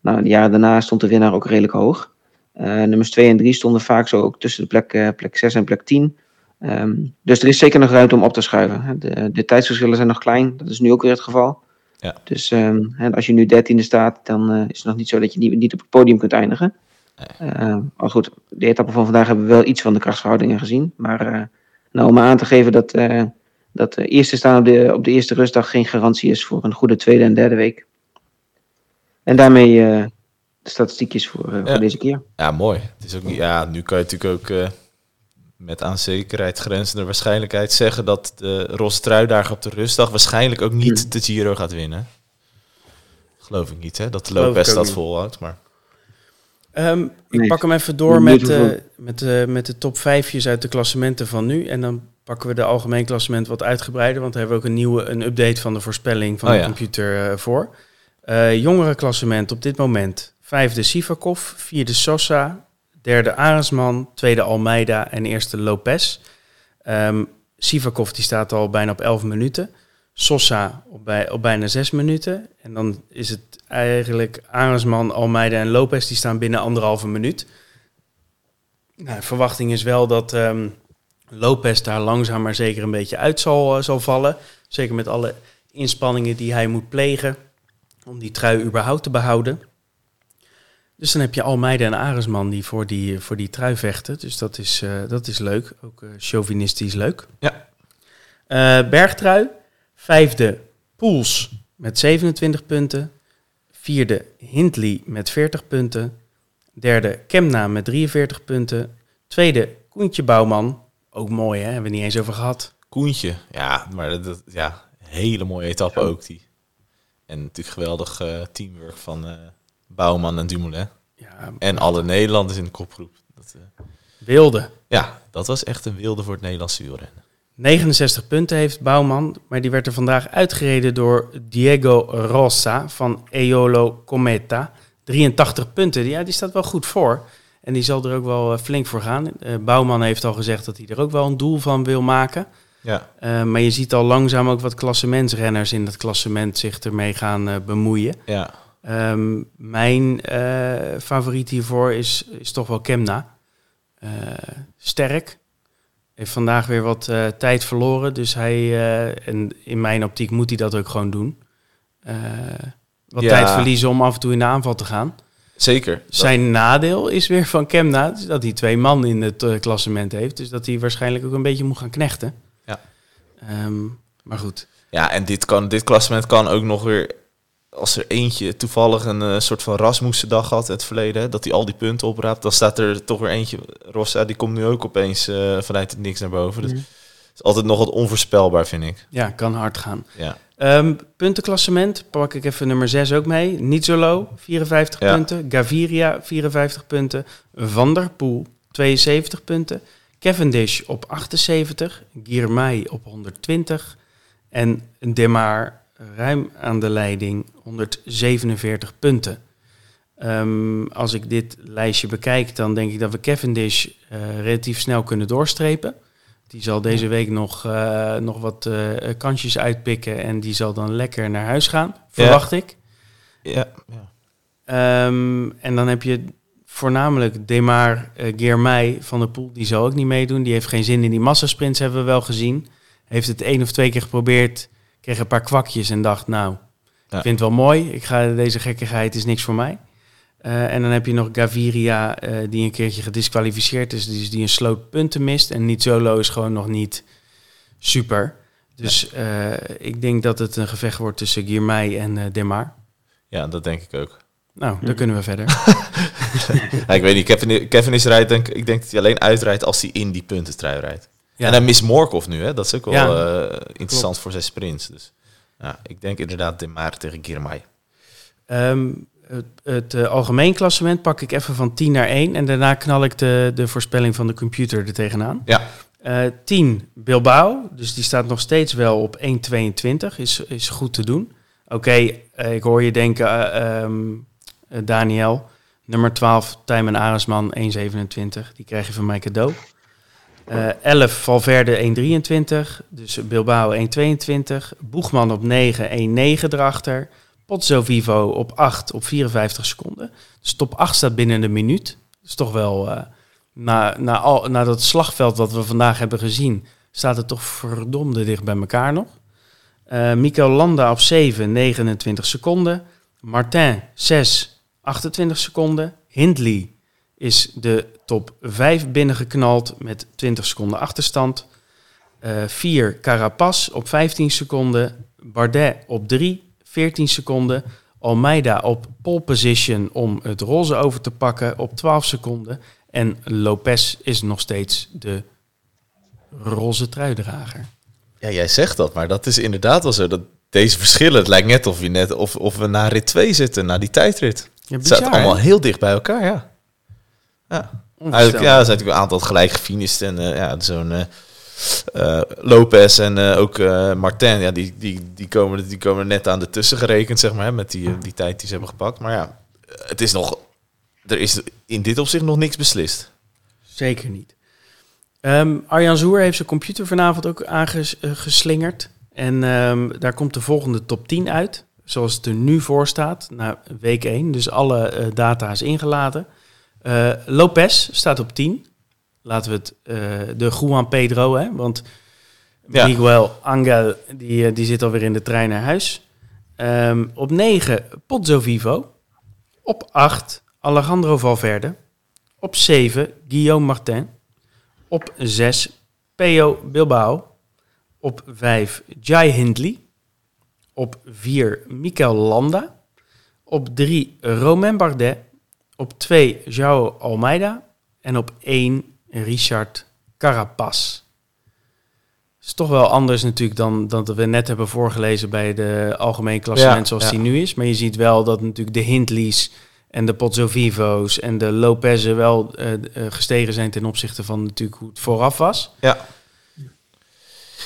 nou, de jaren daarna stond de winnaar ook redelijk hoog. Eh, nummers 2 en 3 stonden vaak zo ook tussen de plek, eh, plek 6 en plek 10. Ehm, dus er is zeker nog ruimte om op te schuiven. De, de tijdsverschillen zijn nog klein, dat is nu ook weer het geval. Ja. Dus ehm, als je nu dertiende staat, dan eh, is het nog niet zo dat je niet, niet op het podium kunt eindigen. Eh, maar goed, de etappe van vandaag hebben we wel iets van de krachtsverhoudingen gezien. Maar nou, om aan te geven dat, dat de eerste staan op de, op de eerste rustdag geen garantie is voor een goede tweede en derde week. En daarmee eh, de statistiekjes voor, eh, Ja. voor deze keer. Ja, mooi. Het is ook niet, ja, nu kan je natuurlijk ook eh, met aan zekerheid grenzende waarschijnlijkheid zeggen dat de roze truidager op de rustdag waarschijnlijk ook niet Hmm. de Giro gaat winnen. Geloof ik niet, hè? Dat de Lopez ook dat niet. volhoudt, maar... Ehm, ik Nee. pak hem even door met, eh, hoeveel- met, eh, met de top vijfjes uit de klassementen van nu. En dan pakken we de algemeen klassement wat uitgebreider. Want daar hebben we ook een nieuwe een update van de voorspelling van Oh de ja. computer eh, voor. Eh jongere klassement op dit moment. Vijfde Sivakov, vierde Sosa, derde Arendsman, tweede Almeida en eerste Lopez. Ehm Sivakov die staat al bijna op 11 minuten. Sosa op, bij, op bijna 6 minuten. En dan is het eigenlijk Arendsman, Almeida en Lopez die staan binnen anderhalve minuut. Nou, verwachting is wel dat ehm, Lopez daar langzaam maar zeker een beetje uit zal, eh, zal vallen. Zeker met alle inspanningen die hij moet plegen om die trui überhaupt te behouden. Dus dan heb je Almeida en Arendsman die voor die, voor die trui vechten. Dus dat is, eh, dat is leuk. Ook eh, chauvinistisch leuk. Ja. Eh, bergtrui. Vijfde Poels met 27 punten. Vierde Hindley met 40 punten. Derde Kemna met 43 punten. Tweede Koentje Bouwman. Ook mooi hè, hebben we niet eens over gehad. Koentje. Ja, maar dat, dat- ja, hele mooie etappe ook die. En natuurlijk geweldig eh, teamwork van eh, Bouwman en Dumoulin. Ja, En alle Nederlanders in de kopgroep. Dat, eh, wilde. ja, dat was echt een wilde voor het Nederlandse wielrennen. 69 punten heeft Bouwman, maar die werd er vandaag uitgereden door Diego Rosa van Eolo Cometa. 83 punten, ja, die staat wel goed voor. En die zal er ook wel flink voor gaan. Bouwman heeft al gezegd dat hij er ook wel een doel van wil maken. Ja, Eh, maar je ziet al langzaam ook wat klassementsrenners in dat klassement zich ermee gaan eh, bemoeien. ja. Ehm, mijn eh, favoriet hiervoor is, is toch wel Kemna. Sterk. Heeft vandaag weer wat tijd verloren. Dus hij, en in mijn optiek moet hij dat ook gewoon doen. Wat Ja. tijd verliezen om af en toe in de aanval te gaan. zeker. Dat- Zijn nadeel is weer van Kemna dat hij twee man in het klassement heeft. Dus dat hij waarschijnlijk ook een beetje moet gaan knechten. Ehm, maar goed. Ja, en dit, kan, dit klassement kan ook nog weer... Als er eentje toevallig een eh, soort van Rasmussen-dag had in het verleden... hè, dat hij al die punten opraapt, dan staat er toch weer eentje... Rossa, die komt nu ook opeens eh, vanuit het niks naar boven. Het is altijd nog wat onvoorspelbaar, vind ik. Ja, kan hard gaan. Ja, Ehm, puntenklassement pak ik even nummer 6 ook mee. Nizzolo, 54 Ja. punten. Gaviria, 54 punten. Van der Poel, 72 punten. Cavendish op 78. Girmay op 120. En Demar ruim aan de leiding, 147 punten. Ehm, als ik dit lijstje bekijk, dan denk ik dat we Cavendish eh, relatief snel kunnen doorstrepen. Die zal deze week nog, eh, nog wat eh, kansjes uitpikken en die zal dan lekker naar huis gaan, verwacht ik. ja, ja. Ehm, en dan heb je voornamelijk Demar uh, van der Poel, die zal ook niet meedoen. Die heeft geen zin in die massasprints, hebben we wel gezien. Heeft het één of twee keer geprobeerd, kreeg een paar kwakjes en dacht, nou, Ja. ik vind het wel mooi. Ik ga deze gekkigheid is niks voor mij. Eh, en dan heb je nog Gaviria, eh, die een keertje gedisqualificeerd is, dus die een sloot punten mist. En niet solo is gewoon nog niet super. Dus ik denk dat het een gevecht wordt tussen Girmay en Demar. ja, dat denk ik ook. Nou, dan kunnen we verder. Ja, ik weet niet, Kevin, Kevin is rijdt, denk, ik denk dat hij alleen uitrijdt als hij in die puntentrui rijdt. Ja. En hij mist Morkov nu, hè? dat is ook wel Ja, eh, interessant voor zijn sprints. Dus ja, ik denk inderdaad de Maar tegen Girmay. Ehm, het het eh, algemeen klassement pak ik even van 10 naar 1 en daarna knal ik de, de voorspelling van de computer er tegenaan. Ja, Eh 10 Bilbao, dus die staat nog steeds wel op 1,22, is, is goed te doen. Oké, ik hoor je denken, eh, ehm, eh, Daniel, nummer 12 Tijmen Aresman 1,27, die krijg je van mij cadeau. Eh 11 Valverde 1,23, dus Bilbao 1,22. Boegman op 9, 1,9 erachter. Pozzo Vivo op 8 op 54 seconden. Dus top 8 staat binnen een minuut. Dat is toch wel, eh, na, na, al, na dat slagveld wat we vandaag hebben gezien, staat het toch verdomde dicht bij elkaar nog. Eh Mikel Landa op 7, 29 seconden. Martin 6, 28 seconden. Hindley is de top 5 binnengeknald met 20 seconden achterstand. 4 Carapaz op 15 seconden. Bardet op 3, 14 seconden. Almeida op pole position om het roze over te pakken op 12 seconden. En Lopez is nog steeds de roze truidrager. ja, jij zegt dat, maar dat is inderdaad wel zo. Dat deze verschillen, het lijkt net of, je net of, of we na rit 2 zitten, na die tijdrit. Ja, Het staat bizar, hè? allemaal heel dicht bij elkaar, ja. Ja. Eigenlijk, ja, er zijn natuurlijk een aantal gelijk gefinist. En eh, ja, zo'n eh, Lopez en ook Martin, ja, die, die, die, komen, die komen net aan de tussen gerekend, zeg maar, hè, met die, die tijd die ze hebben gepakt. Maar ja, het is nog, er is in dit opzicht nog niks beslist. Zeker niet. Ehm, Arjan Zoer heeft zijn computer vanavond ook aangeslingerd. En ehm, daar komt de volgende top 10 uit. Zoals het er nu voor staat, na week 1. Dus alle eh, data is ingeladen. Eh, Lopez staat op 10. Laten we het eh, de Juan Pedro, hè? Want Ja. Miguel Angel, die, die zit alweer in de trein naar huis. Ehm, op 9 Pozzo Vivo. Op 8 Alejandro Valverde. Op 7 Guillaume Martin. Op 6 Peo Bilbao. Op 5 Jai Hindley. Op 4 Mikel Landa. Op 3 Romain Bardet. Op 2 João Almeida. En op 1 Richard Carapaz. is toch wel anders natuurlijk dan, dan dat we net hebben voorgelezen bij de algemeen klassement Ja, zoals ja. die nu is. Maar je ziet wel dat natuurlijk de Hindleys en de Pozzo Vivo's en de Lopez'en wel eh, eh, gestegen zijn ten opzichte van natuurlijk hoe het vooraf was. Ja.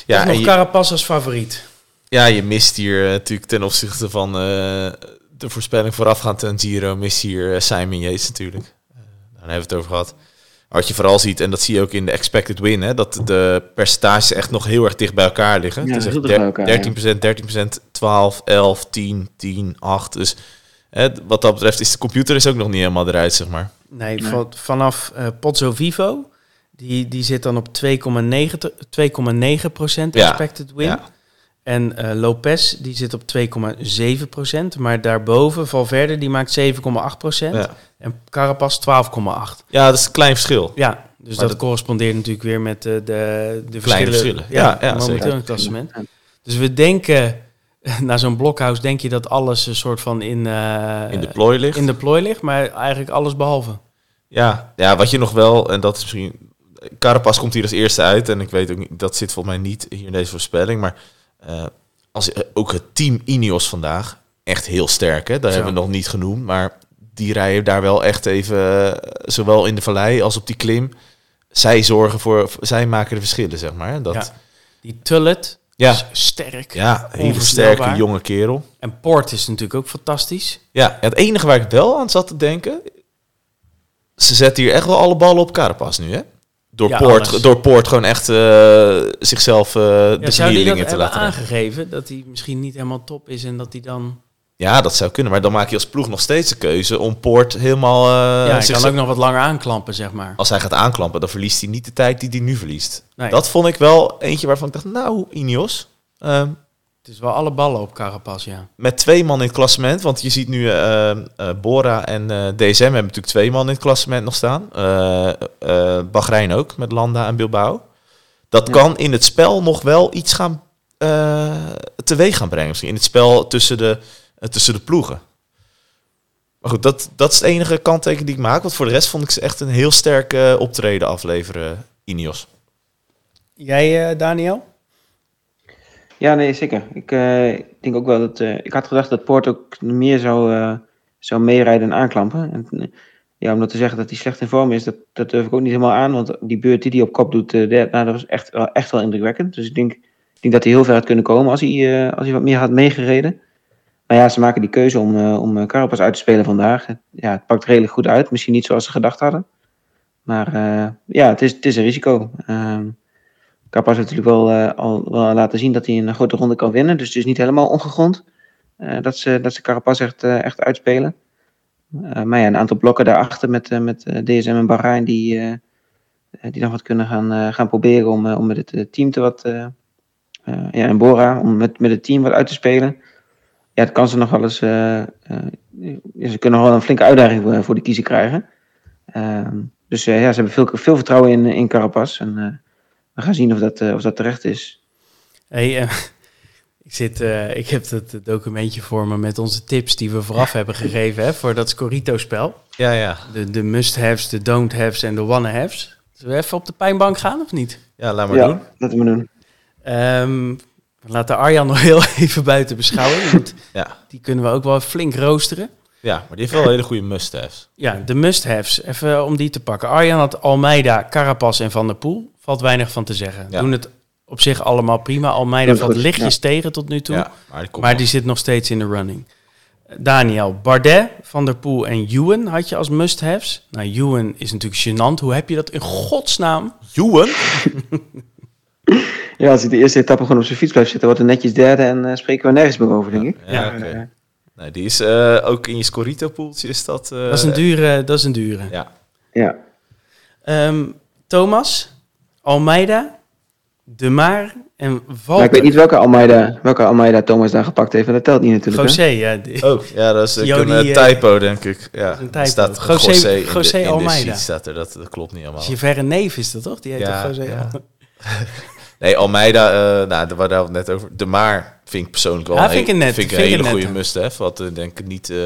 Ja, nog je, Carapaz als favoriet. Ja, je mist hier eh, natuurlijk ten opzichte van eh, de voorspelling voorafgaand aan Giro, mist hier eh, Simon Yates natuurlijk. Eh, daar hebben we het over gehad. Wat je vooral ziet, en dat zie je ook in de expected win, hè, dat de percentages echt nog heel erg dicht bij elkaar liggen. Ja, het is echt dicht bij elkaar, 13%, 13%, 12, 11, 10, 10, 8. Dus hè, wat dat betreft is de computer is ook nog niet helemaal eruit, zeg maar. Nee, Nee. van- vanaf eh Pozzo Vivo, die, die zit dan op 2,9 te- 2,9% Ja, expected win. Ja. En eh, Lopez, die zit op 2,7%. Maar daarboven, Valverde, die maakt 7,8%. Ja. En Carapaz 12,8%. ja, dat is een klein verschil. Ja, dus dat, dat- correspondeert natuurlijk weer met eh, de, de Kleine verschillen. Ja, ja, momenteel zeker. in het klassement. Dus we denken, na zo'n blokhuis denk je dat alles een soort van in, eh, In de plooi ligt. in de plooi ligt. Maar eigenlijk alles behalve. Ja, ja, wat je nog wel, en dat is misschien. Carapaz komt hier als eerste uit. En ik weet ook niet, dat zit volgens mij niet hier in deze voorspelling. Maar eh, als, ook het team Ineos vandaag, echt heel sterk. Hè? Daar Zo. hebben we nog niet genoemd. Maar die rijden daar wel echt even, eh, zowel in de vallei als op die klim. Zij zorgen voor, zij maken de verschillen, zeg maar. Dat, Ja. ja, Die Tullet ja, sterk. een hele sterke jonge kerel. En Poort is natuurlijk ook fantastisch. Ja, het enige waar ik wel aan zat te denken... Ze zetten hier echt wel alle ballen op Carapaz nu, hè? Door, Ja, Poort, alles. door Poort gewoon echt eh, zichzelf eh de Ja, vernielingen te laten aangegeven? Dat hij misschien niet helemaal top is en dat hij dan... Ja, dat zou kunnen. Maar dan maak je als ploeg nog steeds de keuze om Poort helemaal... eh, ja, hij kan ook nog wat langer aanklampen, zeg maar. Als hij gaat aanklampen, dan verliest hij niet de tijd die hij nu verliest. Nee, Dat vond ik wel eentje waarvan ik dacht, nou, Ineos... ehm, Het is wel alle ballen op Carapaz, ja. met twee man in het klassement. Want je ziet nu eh, eh, Bora en eh, DSM hebben natuurlijk twee man in het klassement nog staan. Eh eh, Bahrein ook, met Landa en Bilbao. Dat Ja. kan in het spel nog wel iets gaan eh, teweeg gaan brengen. Misschien in het spel tussen de, eh, tussen de ploegen. Maar goed, dat, dat is het enige kanttekening die ik maak. Want voor de rest vond ik ze echt een heel sterk eh, optreden afleveren, Ineos. Jij, eh, Daniel? Ja, nee, zeker. Ik eh, ik denk ook wel dat. eh, ik had gedacht dat Poort ook meer zou, eh, zou meerijden en aanklampen. En, ja, om dat te zeggen dat hij slecht in vorm is, dat, dat durf ik ook niet helemaal aan. Want die beurt die hij op kop doet, nou, dat was echt, echt wel indrukwekkend. Dus ik denk, ik denk dat hij heel ver had kunnen komen als hij, als hij wat meer had meegereden. Maar ja, ze maken die keuze om, eh om Carapaz uit te spelen vandaag. Ja, het pakt redelijk goed uit. Misschien niet zoals ze gedacht hadden. Maar ja, het is, het is een risico. Ehm Carapaz heeft natuurlijk wel, eh, al laten zien dat hij een grote ronde kan winnen. Dus het is niet helemaal ongegrond eh, dat, ze, dat ze Carapaz echt, eh, echt uitspelen. Maar ja, een aantal blokken daarachter met, met DSM en Bahrein die, die nog wat kunnen gaan, gaan proberen om, om met het team te wat... ja, en Bora, om met, met het team wat uit te spelen. Ja, het kan ze nog wel eens... ze kunnen nog wel een flinke uitdaging voor, de kiezer krijgen. Ehm, dus ja, ze hebben veel, veel vertrouwen in, in Carapaz. En we gaan zien of dat, eh, of dat terecht is. Hey, eh, ik, zit, eh, ik heb het documentje voor me met onze tips die we vooraf hebben gegeven hè, voor dat Scorito-spel. Ja, ja. De, de must-haves, de don't-haves en de wanna-haves. Zullen we even op de pijnbank gaan of niet? Ja, laat maar ja, doen. laten we doen. Ehm, we laten Arjan nog heel even buiten beschouwen. want Ja. Die kunnen we ook wel flink roosteren. Ja, maar die heeft wel hele goede must-haves. Ja, de must-haves. Even om die te pakken. Arjan had Almeida, Carapaz en Van der Poel. Valt weinig van te zeggen. Ja. Doen het op zich allemaal prima. Almeida valt lichtjes tegen tot nu toe. Ja, maar die maar zit nog steeds in de running. Daniel, Bardet, Van der Poel en Ewan had je als must-haves. Nou, Ewan is natuurlijk gênant. Hoe heb je dat in godsnaam? Ewan? Ja, als hij de eerste etappe gewoon op zijn fiets blijft zitten, wordt hij netjes derde en eh, spreken we nergens meer over, denk ik. Ja, Ja. oké. Nee, die is eh, ook in je Scorito-poeltje is dat... eh, Dat is een dure. Dat is een dure. Ja, Ja. Ehm, Thomas, Almeida, De Maar en Maar ik weet niet welke Almeida, welke Almeida Thomas daar gepakt heeft, dat telt niet natuurlijk. hè? José, ja. die- Oh, ja, dat is een eh, eh, typo, denk ik. Ja, een er typo. staat José- José, in de- José in de Almeida. staat er, dat, dat klopt niet allemaal. Je verre neef is dat toch? Die heet Ja, toch José? ja. Nee, Almeida, eh nou, daar waren we het net over. De Maar vind ik persoonlijk wel Ja, een, vind ik een net- vind ik een vind hele een goede must-have. Wat denk ik niet eh,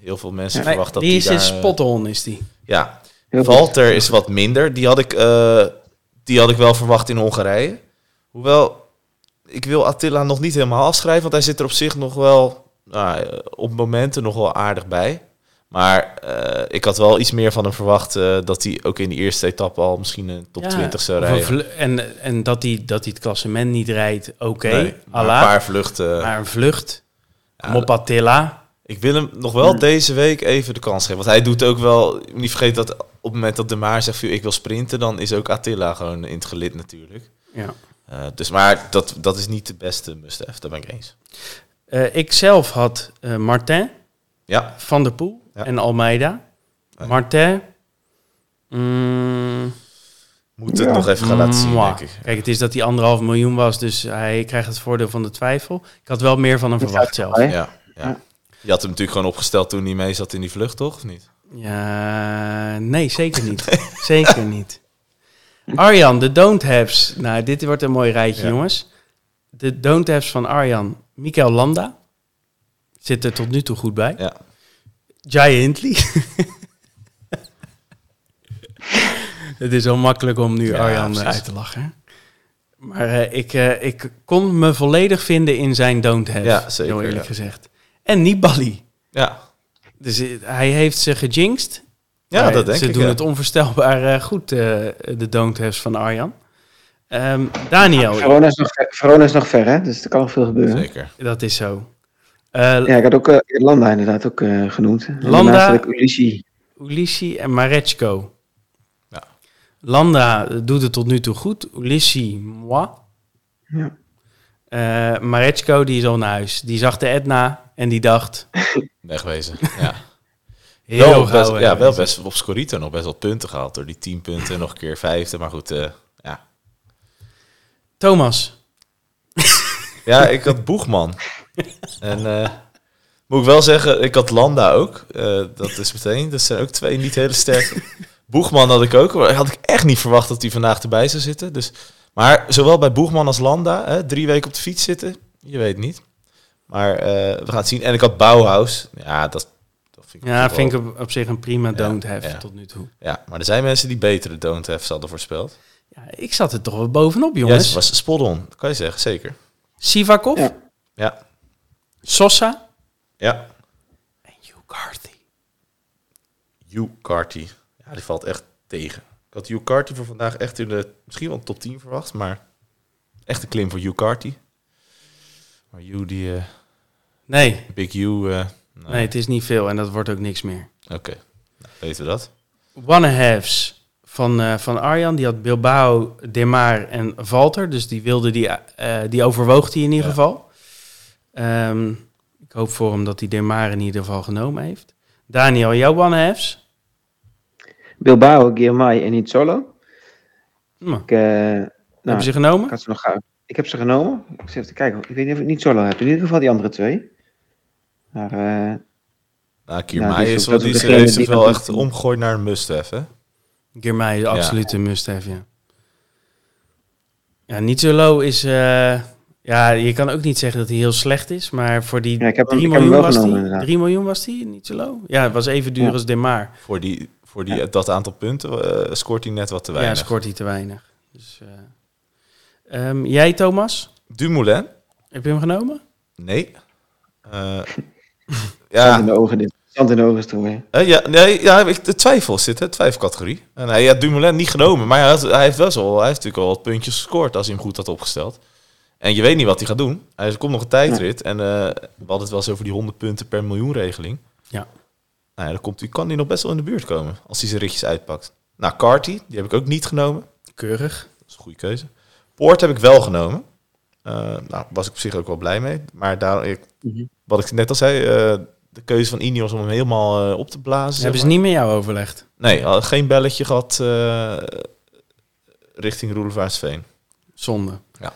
heel veel mensen verwachten. die dat is die in daar, eh, spot on, is die. Ja. Walter is wat minder. Die had ik, eh, die had ik wel verwacht in Hongarije. Hoewel, ik wil Attila nog niet helemaal afschrijven, want hij zit er op zich nog wel, nou, eh, op momenten nog wel aardig bij. Maar eh, ik had wel iets meer van hem verwacht eh, dat hij ook in de eerste etappe al misschien een top Ja, 20 zou rijden. en, en dat hij dat hij het klassement niet rijdt, oké. Nee, Allah. een paar vluchten. Maar een vlucht. Ja, Mopatilla. Ik wil hem nog wel deze week even de kans geven. Want hij doet ook wel... Niet vergeten dat op het moment dat De Maar zegt... "Joh, ik wil sprinten, dan is ook Attila gewoon in het gelid natuurlijk. Ja. Eh, dus maar dat, dat is niet de beste must-have. Daar ben ik eens. Eh, ik zelf had eh, Martin, Ja, Van der Poel Ja. en Almeida. Ja. Martin. mm, moet het Ja. nog even gaan laten zien, denk ik. Kijk, het is dat hij anderhalf miljoen was, dus hij krijgt het voordeel van de twijfel. Ik had wel meer van hem verwacht zelf. ja. Ja. Je had hem natuurlijk gewoon opgesteld toen hij mee zat in die vlucht, toch? Of niet? Ja, nee, zeker niet. Zeker niet. Arjan, de don't haves. Nou, dit wordt een mooi rijtje, Ja. jongens. De don't haves van Arjan. Mikael Landa. Zit er tot nu toe goed bij. Ja. Jai Hindley. Het is zo makkelijk om nu Ja, Arjan eh, precies. uit te lachen. Maar eh, ik, eh, ik kon me volledig vinden in zijn don't have. Ja, zeker, Heel eerlijk ja. gezegd. En Nibali. Ja, Dus eh, hij heeft ze gejinxed. ja dat denk ze ik. doen ja. het onvoorstelbaar eh, goed, eh, de don't haves van Arjan. Ehm, Daniel, Verona is, nog ver, Verona is nog ver, hè? Dus er kan nog veel gebeuren. Zeker. dat is zo. Eh, Ja, ik had ook eh, Landa inderdaad ook eh, genoemd. En Landa- Ulissi. Ulissi en Marechko. Ja. Landa doet het tot nu toe goed. Ulissi, moi. Ja. Eh Marechko, die is al naar huis. Die zag de Etna en die dacht... Wegwezen. Ja. Heel wel, best, ja, wel best op Scorito nog best wel punten gehaald. Door die 10 punten en nog een keer vijfde. Maar goed, eh, ja. Thomas. Ja, ik had Boegman. En eh, moet ik wel zeggen, ik had Landa ook. Dat is meteen, dat zijn ook twee niet hele sterke. Boegman had ik ook, maar had ik echt niet verwacht dat hij vandaag erbij zou zitten. Dus, maar zowel bij Boegman als Landa, hè, drie weken op de fiets zitten, je weet niet. Maar eh, we gaan het zien. En ik had Bauhaus. Ja, dat, dat vind ik, Ja, vind ik op, op zich een prima don't have ja. tot nu toe. Ja, maar er zijn mensen die betere don't have hadden voorspeld. Ja, ik zat er toch wel bovenop, jongens. Yes, was spot on, dat kan je zeggen, zeker. Sivakov, Ja. Ja, Sosa ja. en Hugh Carthy. Hugh Carty. Ja, die valt echt tegen. Had Hugh Carty voor vandaag echt in de misschien wel top 10 verwacht, maar echt een klim voor Hugh Carty. Maar Hugh, die eh, Nee, Big Hugh, eh, nou, nee, het is niet veel en dat wordt ook niks meer. oké. Nou, weten we dat. One-halves van, eh, van Arjan, die had Bilbao, Demar en Valter. Dus die wilde die, die overwoog hij in ieder Ja. geval. Ehm, ik hoop voor hem dat hij Demar in ieder geval genomen heeft. Daniel, jouw one-halves? Bilbao, Girmay en Itzolo. Hm, Ik, eh, nou, Hebben ze ik, genomen? had ze nog, ik heb ze genomen. Ik zit even te kijken. Ik weet niet of ik niet solo heb. In ieder geval die andere twee. Maar eh, Nou, die is wel, die is heeft zich die wel echt omgegooid naar een must-have, hè? Is Ja. absoluut een must-have, ja. Ja, niet zo low is... eh, ja, je kan ook niet zeggen dat hij heel slecht is, maar voor die Ja, ik heb hem- 3 ik heb hem miljoen was. 3 miljoen was hij, niet zo low. Ja, het was even duur Ja. als Demar. Voor, die, voor die, dat aantal punten eh, scoort hij net wat te Ja, weinig. scoort hij te weinig. Dus, eh, ehm, jij, Thomas? Dumoulin? Heb je hem genomen? Nee. Eh, ja. in ja, de ogen dit. Zand in de ogen. Eh, ja, nee, ja, ik, de twijfel zit, hè, twijfelcategorie. En hij had Dumoulin niet genomen, maar hij, had- hij heeft wel zo, hij heeft natuurlijk al wat puntjes gescoord als hij hem goed had opgesteld. En je weet niet wat hij gaat doen. Hij er komt nog een tijdrit en eh, we hadden het wel eens over die 100 punten per miljoen regeling. Ja. Nou ja, dan komt kan hij nog best wel in de buurt komen als hij zijn ritjes uitpakt. Nou, Carty, die heb ik ook niet genomen. Keurig. Dat is een goede keuze. Poort heb ik wel genomen. Eh nou, was ik op zich ook wel blij mee. Maar daar, ik, Mhm. wat ik net al zei, eh, de keuze van Ineos om hem helemaal eh, op te blazen. Hebben ze maar. niet met jou overlegd? Nee, al- geen belletje gehad eh, richting Roelevaarsveen. Zonde. Ja.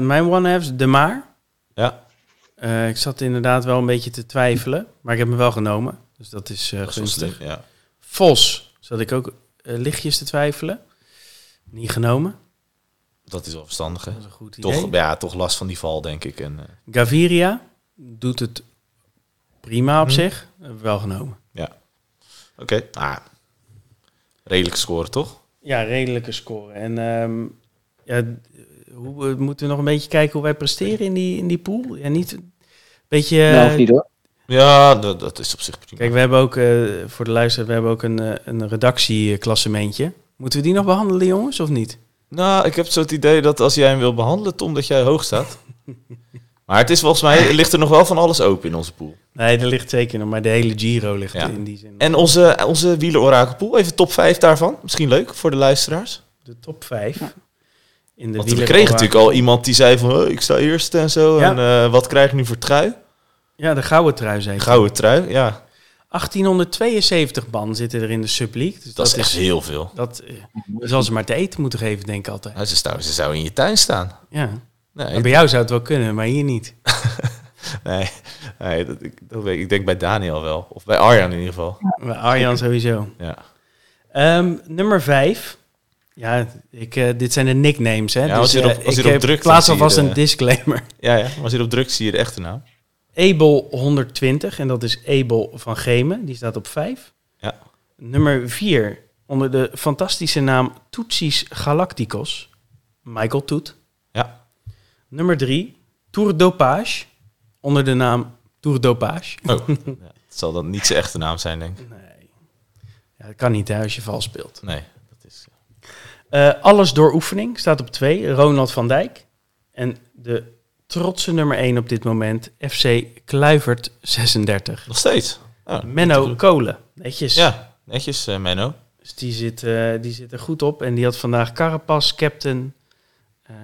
Mijn one-halves, De Maar. Ja, ik zat inderdaad wel een beetje te twijfelen, maar ik heb hem wel genomen. Dus dat is eh dat wel gunstig. ja. Vos zat ik ook eh, lichtjes te twijfelen. Niet genomen. Dat is wel verstandig, hè? Dat is een goed idee. Toch, ja, toch last van die val, denk ik. En, eh, Gaviria doet het prima op Hm. zich. Hebben we wel genomen. Oké, ah, redelijk scoren, toch? Ja, redelijke score. En ehm, ja, hoe, moeten we nog een beetje kijken hoe wij presteren in die, in die pool? Ja, niet een beetje... nou, of niet hoor. Ja, dat, dat is op zich prima. Kijk, we hebben ook, eh, voor de luisteraar, we hebben ook een, eh, een redactieklassementje. Moeten we die nog behandelen, jongens, of niet? Nou, ik heb zo het idee dat als jij hem wil behandelen, Tom, dat jij hoog staat. maar het is volgens mij, ligt er nog wel van alles open in onze pool. Nee, er ligt zeker nog, maar de hele Giro ligt Ja. in die zin. En onze, onze wielerorakelpool, even top 5 daarvan. Misschien leuk voor de luisteraars. de top 5 in de Want we kregen natuurlijk al iemand die zei van, "Oh, ik sta eerst en zo. Ja. En eh, wat krijg ik nu voor trui? Ja, de gouden trui zeker. Gouden trui, ja. 1872 man zitten er in de subleague. Dus Dat, is echt heel veel. Dat eh, zal ze maar te eten moeten geven, denk ik altijd. Nou, ze, zou, ze zou in je tuin staan. Ja. Nee, bij jou zou het wel kunnen, maar hier niet. nee, nee dat, ik, dat weet ik. denk bij Daniel wel. Of bij Arjan in ieder geval. Bij Arjan sowieso. Ja. Ehm, nummer 5. Ja, ik, eh, dit zijn de nicknames. Hè? Ja, als je eh, erop- als je erop drukt, plaats alvast een disclaimer. Ja, ja. Als je erop drukt, zie je de echte naam. Abel 120, en dat is Abel van Gemen. Die staat op 5. Ja. Nummer 4, onder de fantastische naam Toetsis Galacticos. Michael Toet. Ja. Nummer 3, Tour Dopage. Onder de naam Tour Dopage. Oh, ja, het zal dan niet zijn echte naam zijn, denk ik. Nee. Ja, dat kan niet hè, als je vals speelt. Nee, dat is... Eh, alles door oefening staat op 2, Ronald van Dijk. En de trotse nummer 1 op dit moment, FC Kluivert 36. Nog steeds. Ja, Menno Kolen, netjes. Ja, netjes, eh, Menno. Dus die zit, eh, die zit er goed op. En die had vandaag Carapaz, Captain, eh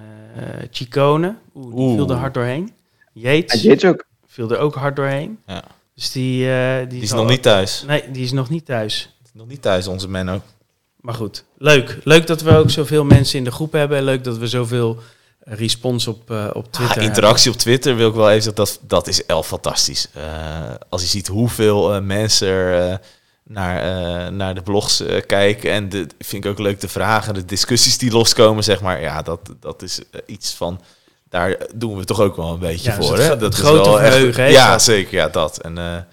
Chicone. Oeh, die Oeh. viel er hard doorheen. Het ook. viel er ook hard doorheen. Ja. Dus die, eh, die, Die is nog niet thuis. Nee, die is nog niet thuis. Nog niet thuis, onze Menno. Maar goed, leuk. Leuk dat we ook zoveel mensen in de groep hebben. Leuk dat we zoveel respons op, eh, op Twitter Ah, interactie op Twitter wil ik wel even zeggen, dat, dat is el fantastisch. Eh, als je ziet hoeveel eh, mensen er naar, naar de blogs kijken en de, vind ik ook leuk de vragen, de discussies die loskomen, zeg maar. Ja, dat, dat is iets van, daar doen we toch ook wel een beetje Ja, dus voor. het hè? Dat het grote is Ja, zeker, ja, dat. En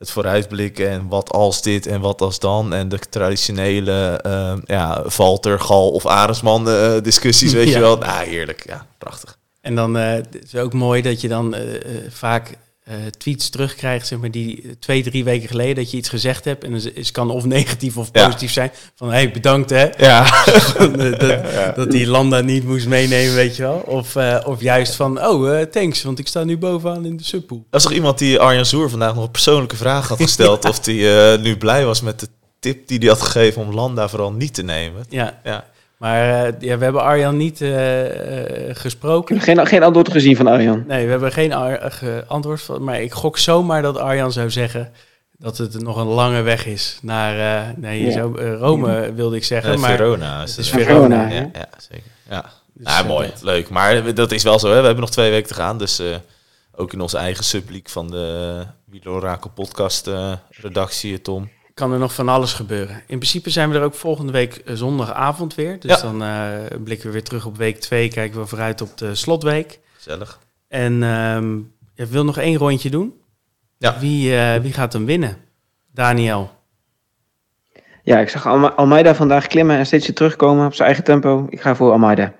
het vooruitblikken en wat als dit en wat als dan. En de traditionele eh, ja, Valter, Gal of Arendsman eh, discussies, weet Ja. je wel. Nou, heerlijk. Ja, prachtig. En dan eh, het is ook mooi dat je dan eh, vaak eh, tweets terugkrijgt, zeg maar, die eh, twee, drie weken geleden dat je iets gezegd hebt. En het is- kan of negatief of Ja. positief zijn. Van, hé, hey, bedankt hè. Ja, dat, dat die Landa niet moest meenemen, weet je wel. Of, eh, of juist van, oh, eh, thanks, want ik sta nu bovenaan in de subpool. Er was toch iemand die Arjan Zoer vandaag nog een persoonlijke vraag had gesteld. Of hij nu blij was met de tip die hij had gegeven om Landa vooral niet te nemen. Ja, Ja, maar eh, ja, we hebben Arjan niet eh, eh, gesproken. geen, geen antwoord gezien van Arjan. Nee, we hebben geen ar- ge- antwoord van. Maar ik gok zomaar dat Arjan zou zeggen dat het nog een lange weg is naar. eh, nee, Ja. eh, Rome wilde ik zeggen. Maar Verona. het Is is het. Verona. Verona, Ja, ja, zeker. Ja, Dus, nou, mooi, dat- leuk. Maar dat is wel zo, hè. we hebben nog twee weken te gaan. Dus eh, ook in onze eigen subleak van de Wielorakel podcast redactie, Tom. Kan er nog van alles gebeuren. In principe zijn we er ook volgende week eh, zondagavond weer. Dus Ja. dan eh, blikken we weer terug op week 2. Kijken we vooruit op de slotweek. Gezellig. En ehm ik wil nog één rondje doen. Ja. Wie, eh, wie gaat hem winnen? Daniel. Ja, ik zag Alme- Almeida vandaag klimmen en steeds weer terugkomen op zijn eigen tempo. Ik ga voor Almeida.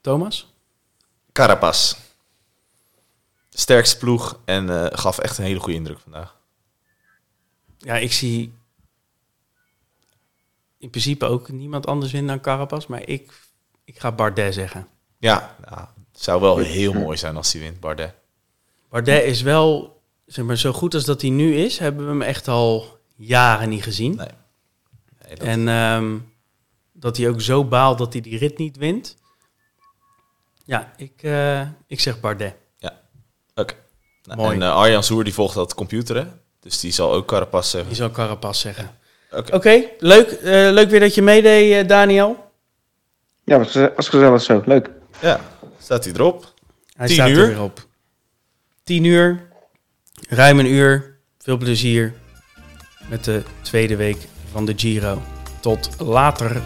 Thomas? Carapaz. Sterkste ploeg en eh, gaf echt een hele goede indruk vandaag. Ja, ik zie in principe ook niemand anders winnen dan Carapaz. Maar ik, ik ga Bardet zeggen. Ja, nou, het zou wel heel mooi zijn als hij wint, Bardet. Bardet is wel, zeg maar, zo goed als dat hij nu is, hebben we hem echt al jaren niet gezien. Nee. Nee, dat- En ehm, dat hij ook zo baalt dat hij die rit niet wint. Ja, ik, eh, ik zeg Bardet. Oké. Nou, Mooi. En eh, Arjan Soer die volgt dat computer, hè? Dus die zal ook Carapaz zeggen. Die zou Carapaz zeggen. Oké. Oké, leuk, eh, leuk weer dat je meedeed, eh, Daniel. Ja, was, was gezellig zo. Leuk. Ja, staat hij erop. Hij 10 staat uur. er weer op. 10 uur, ruim een uur. Veel plezier met de tweede week van de Giro. Tot later.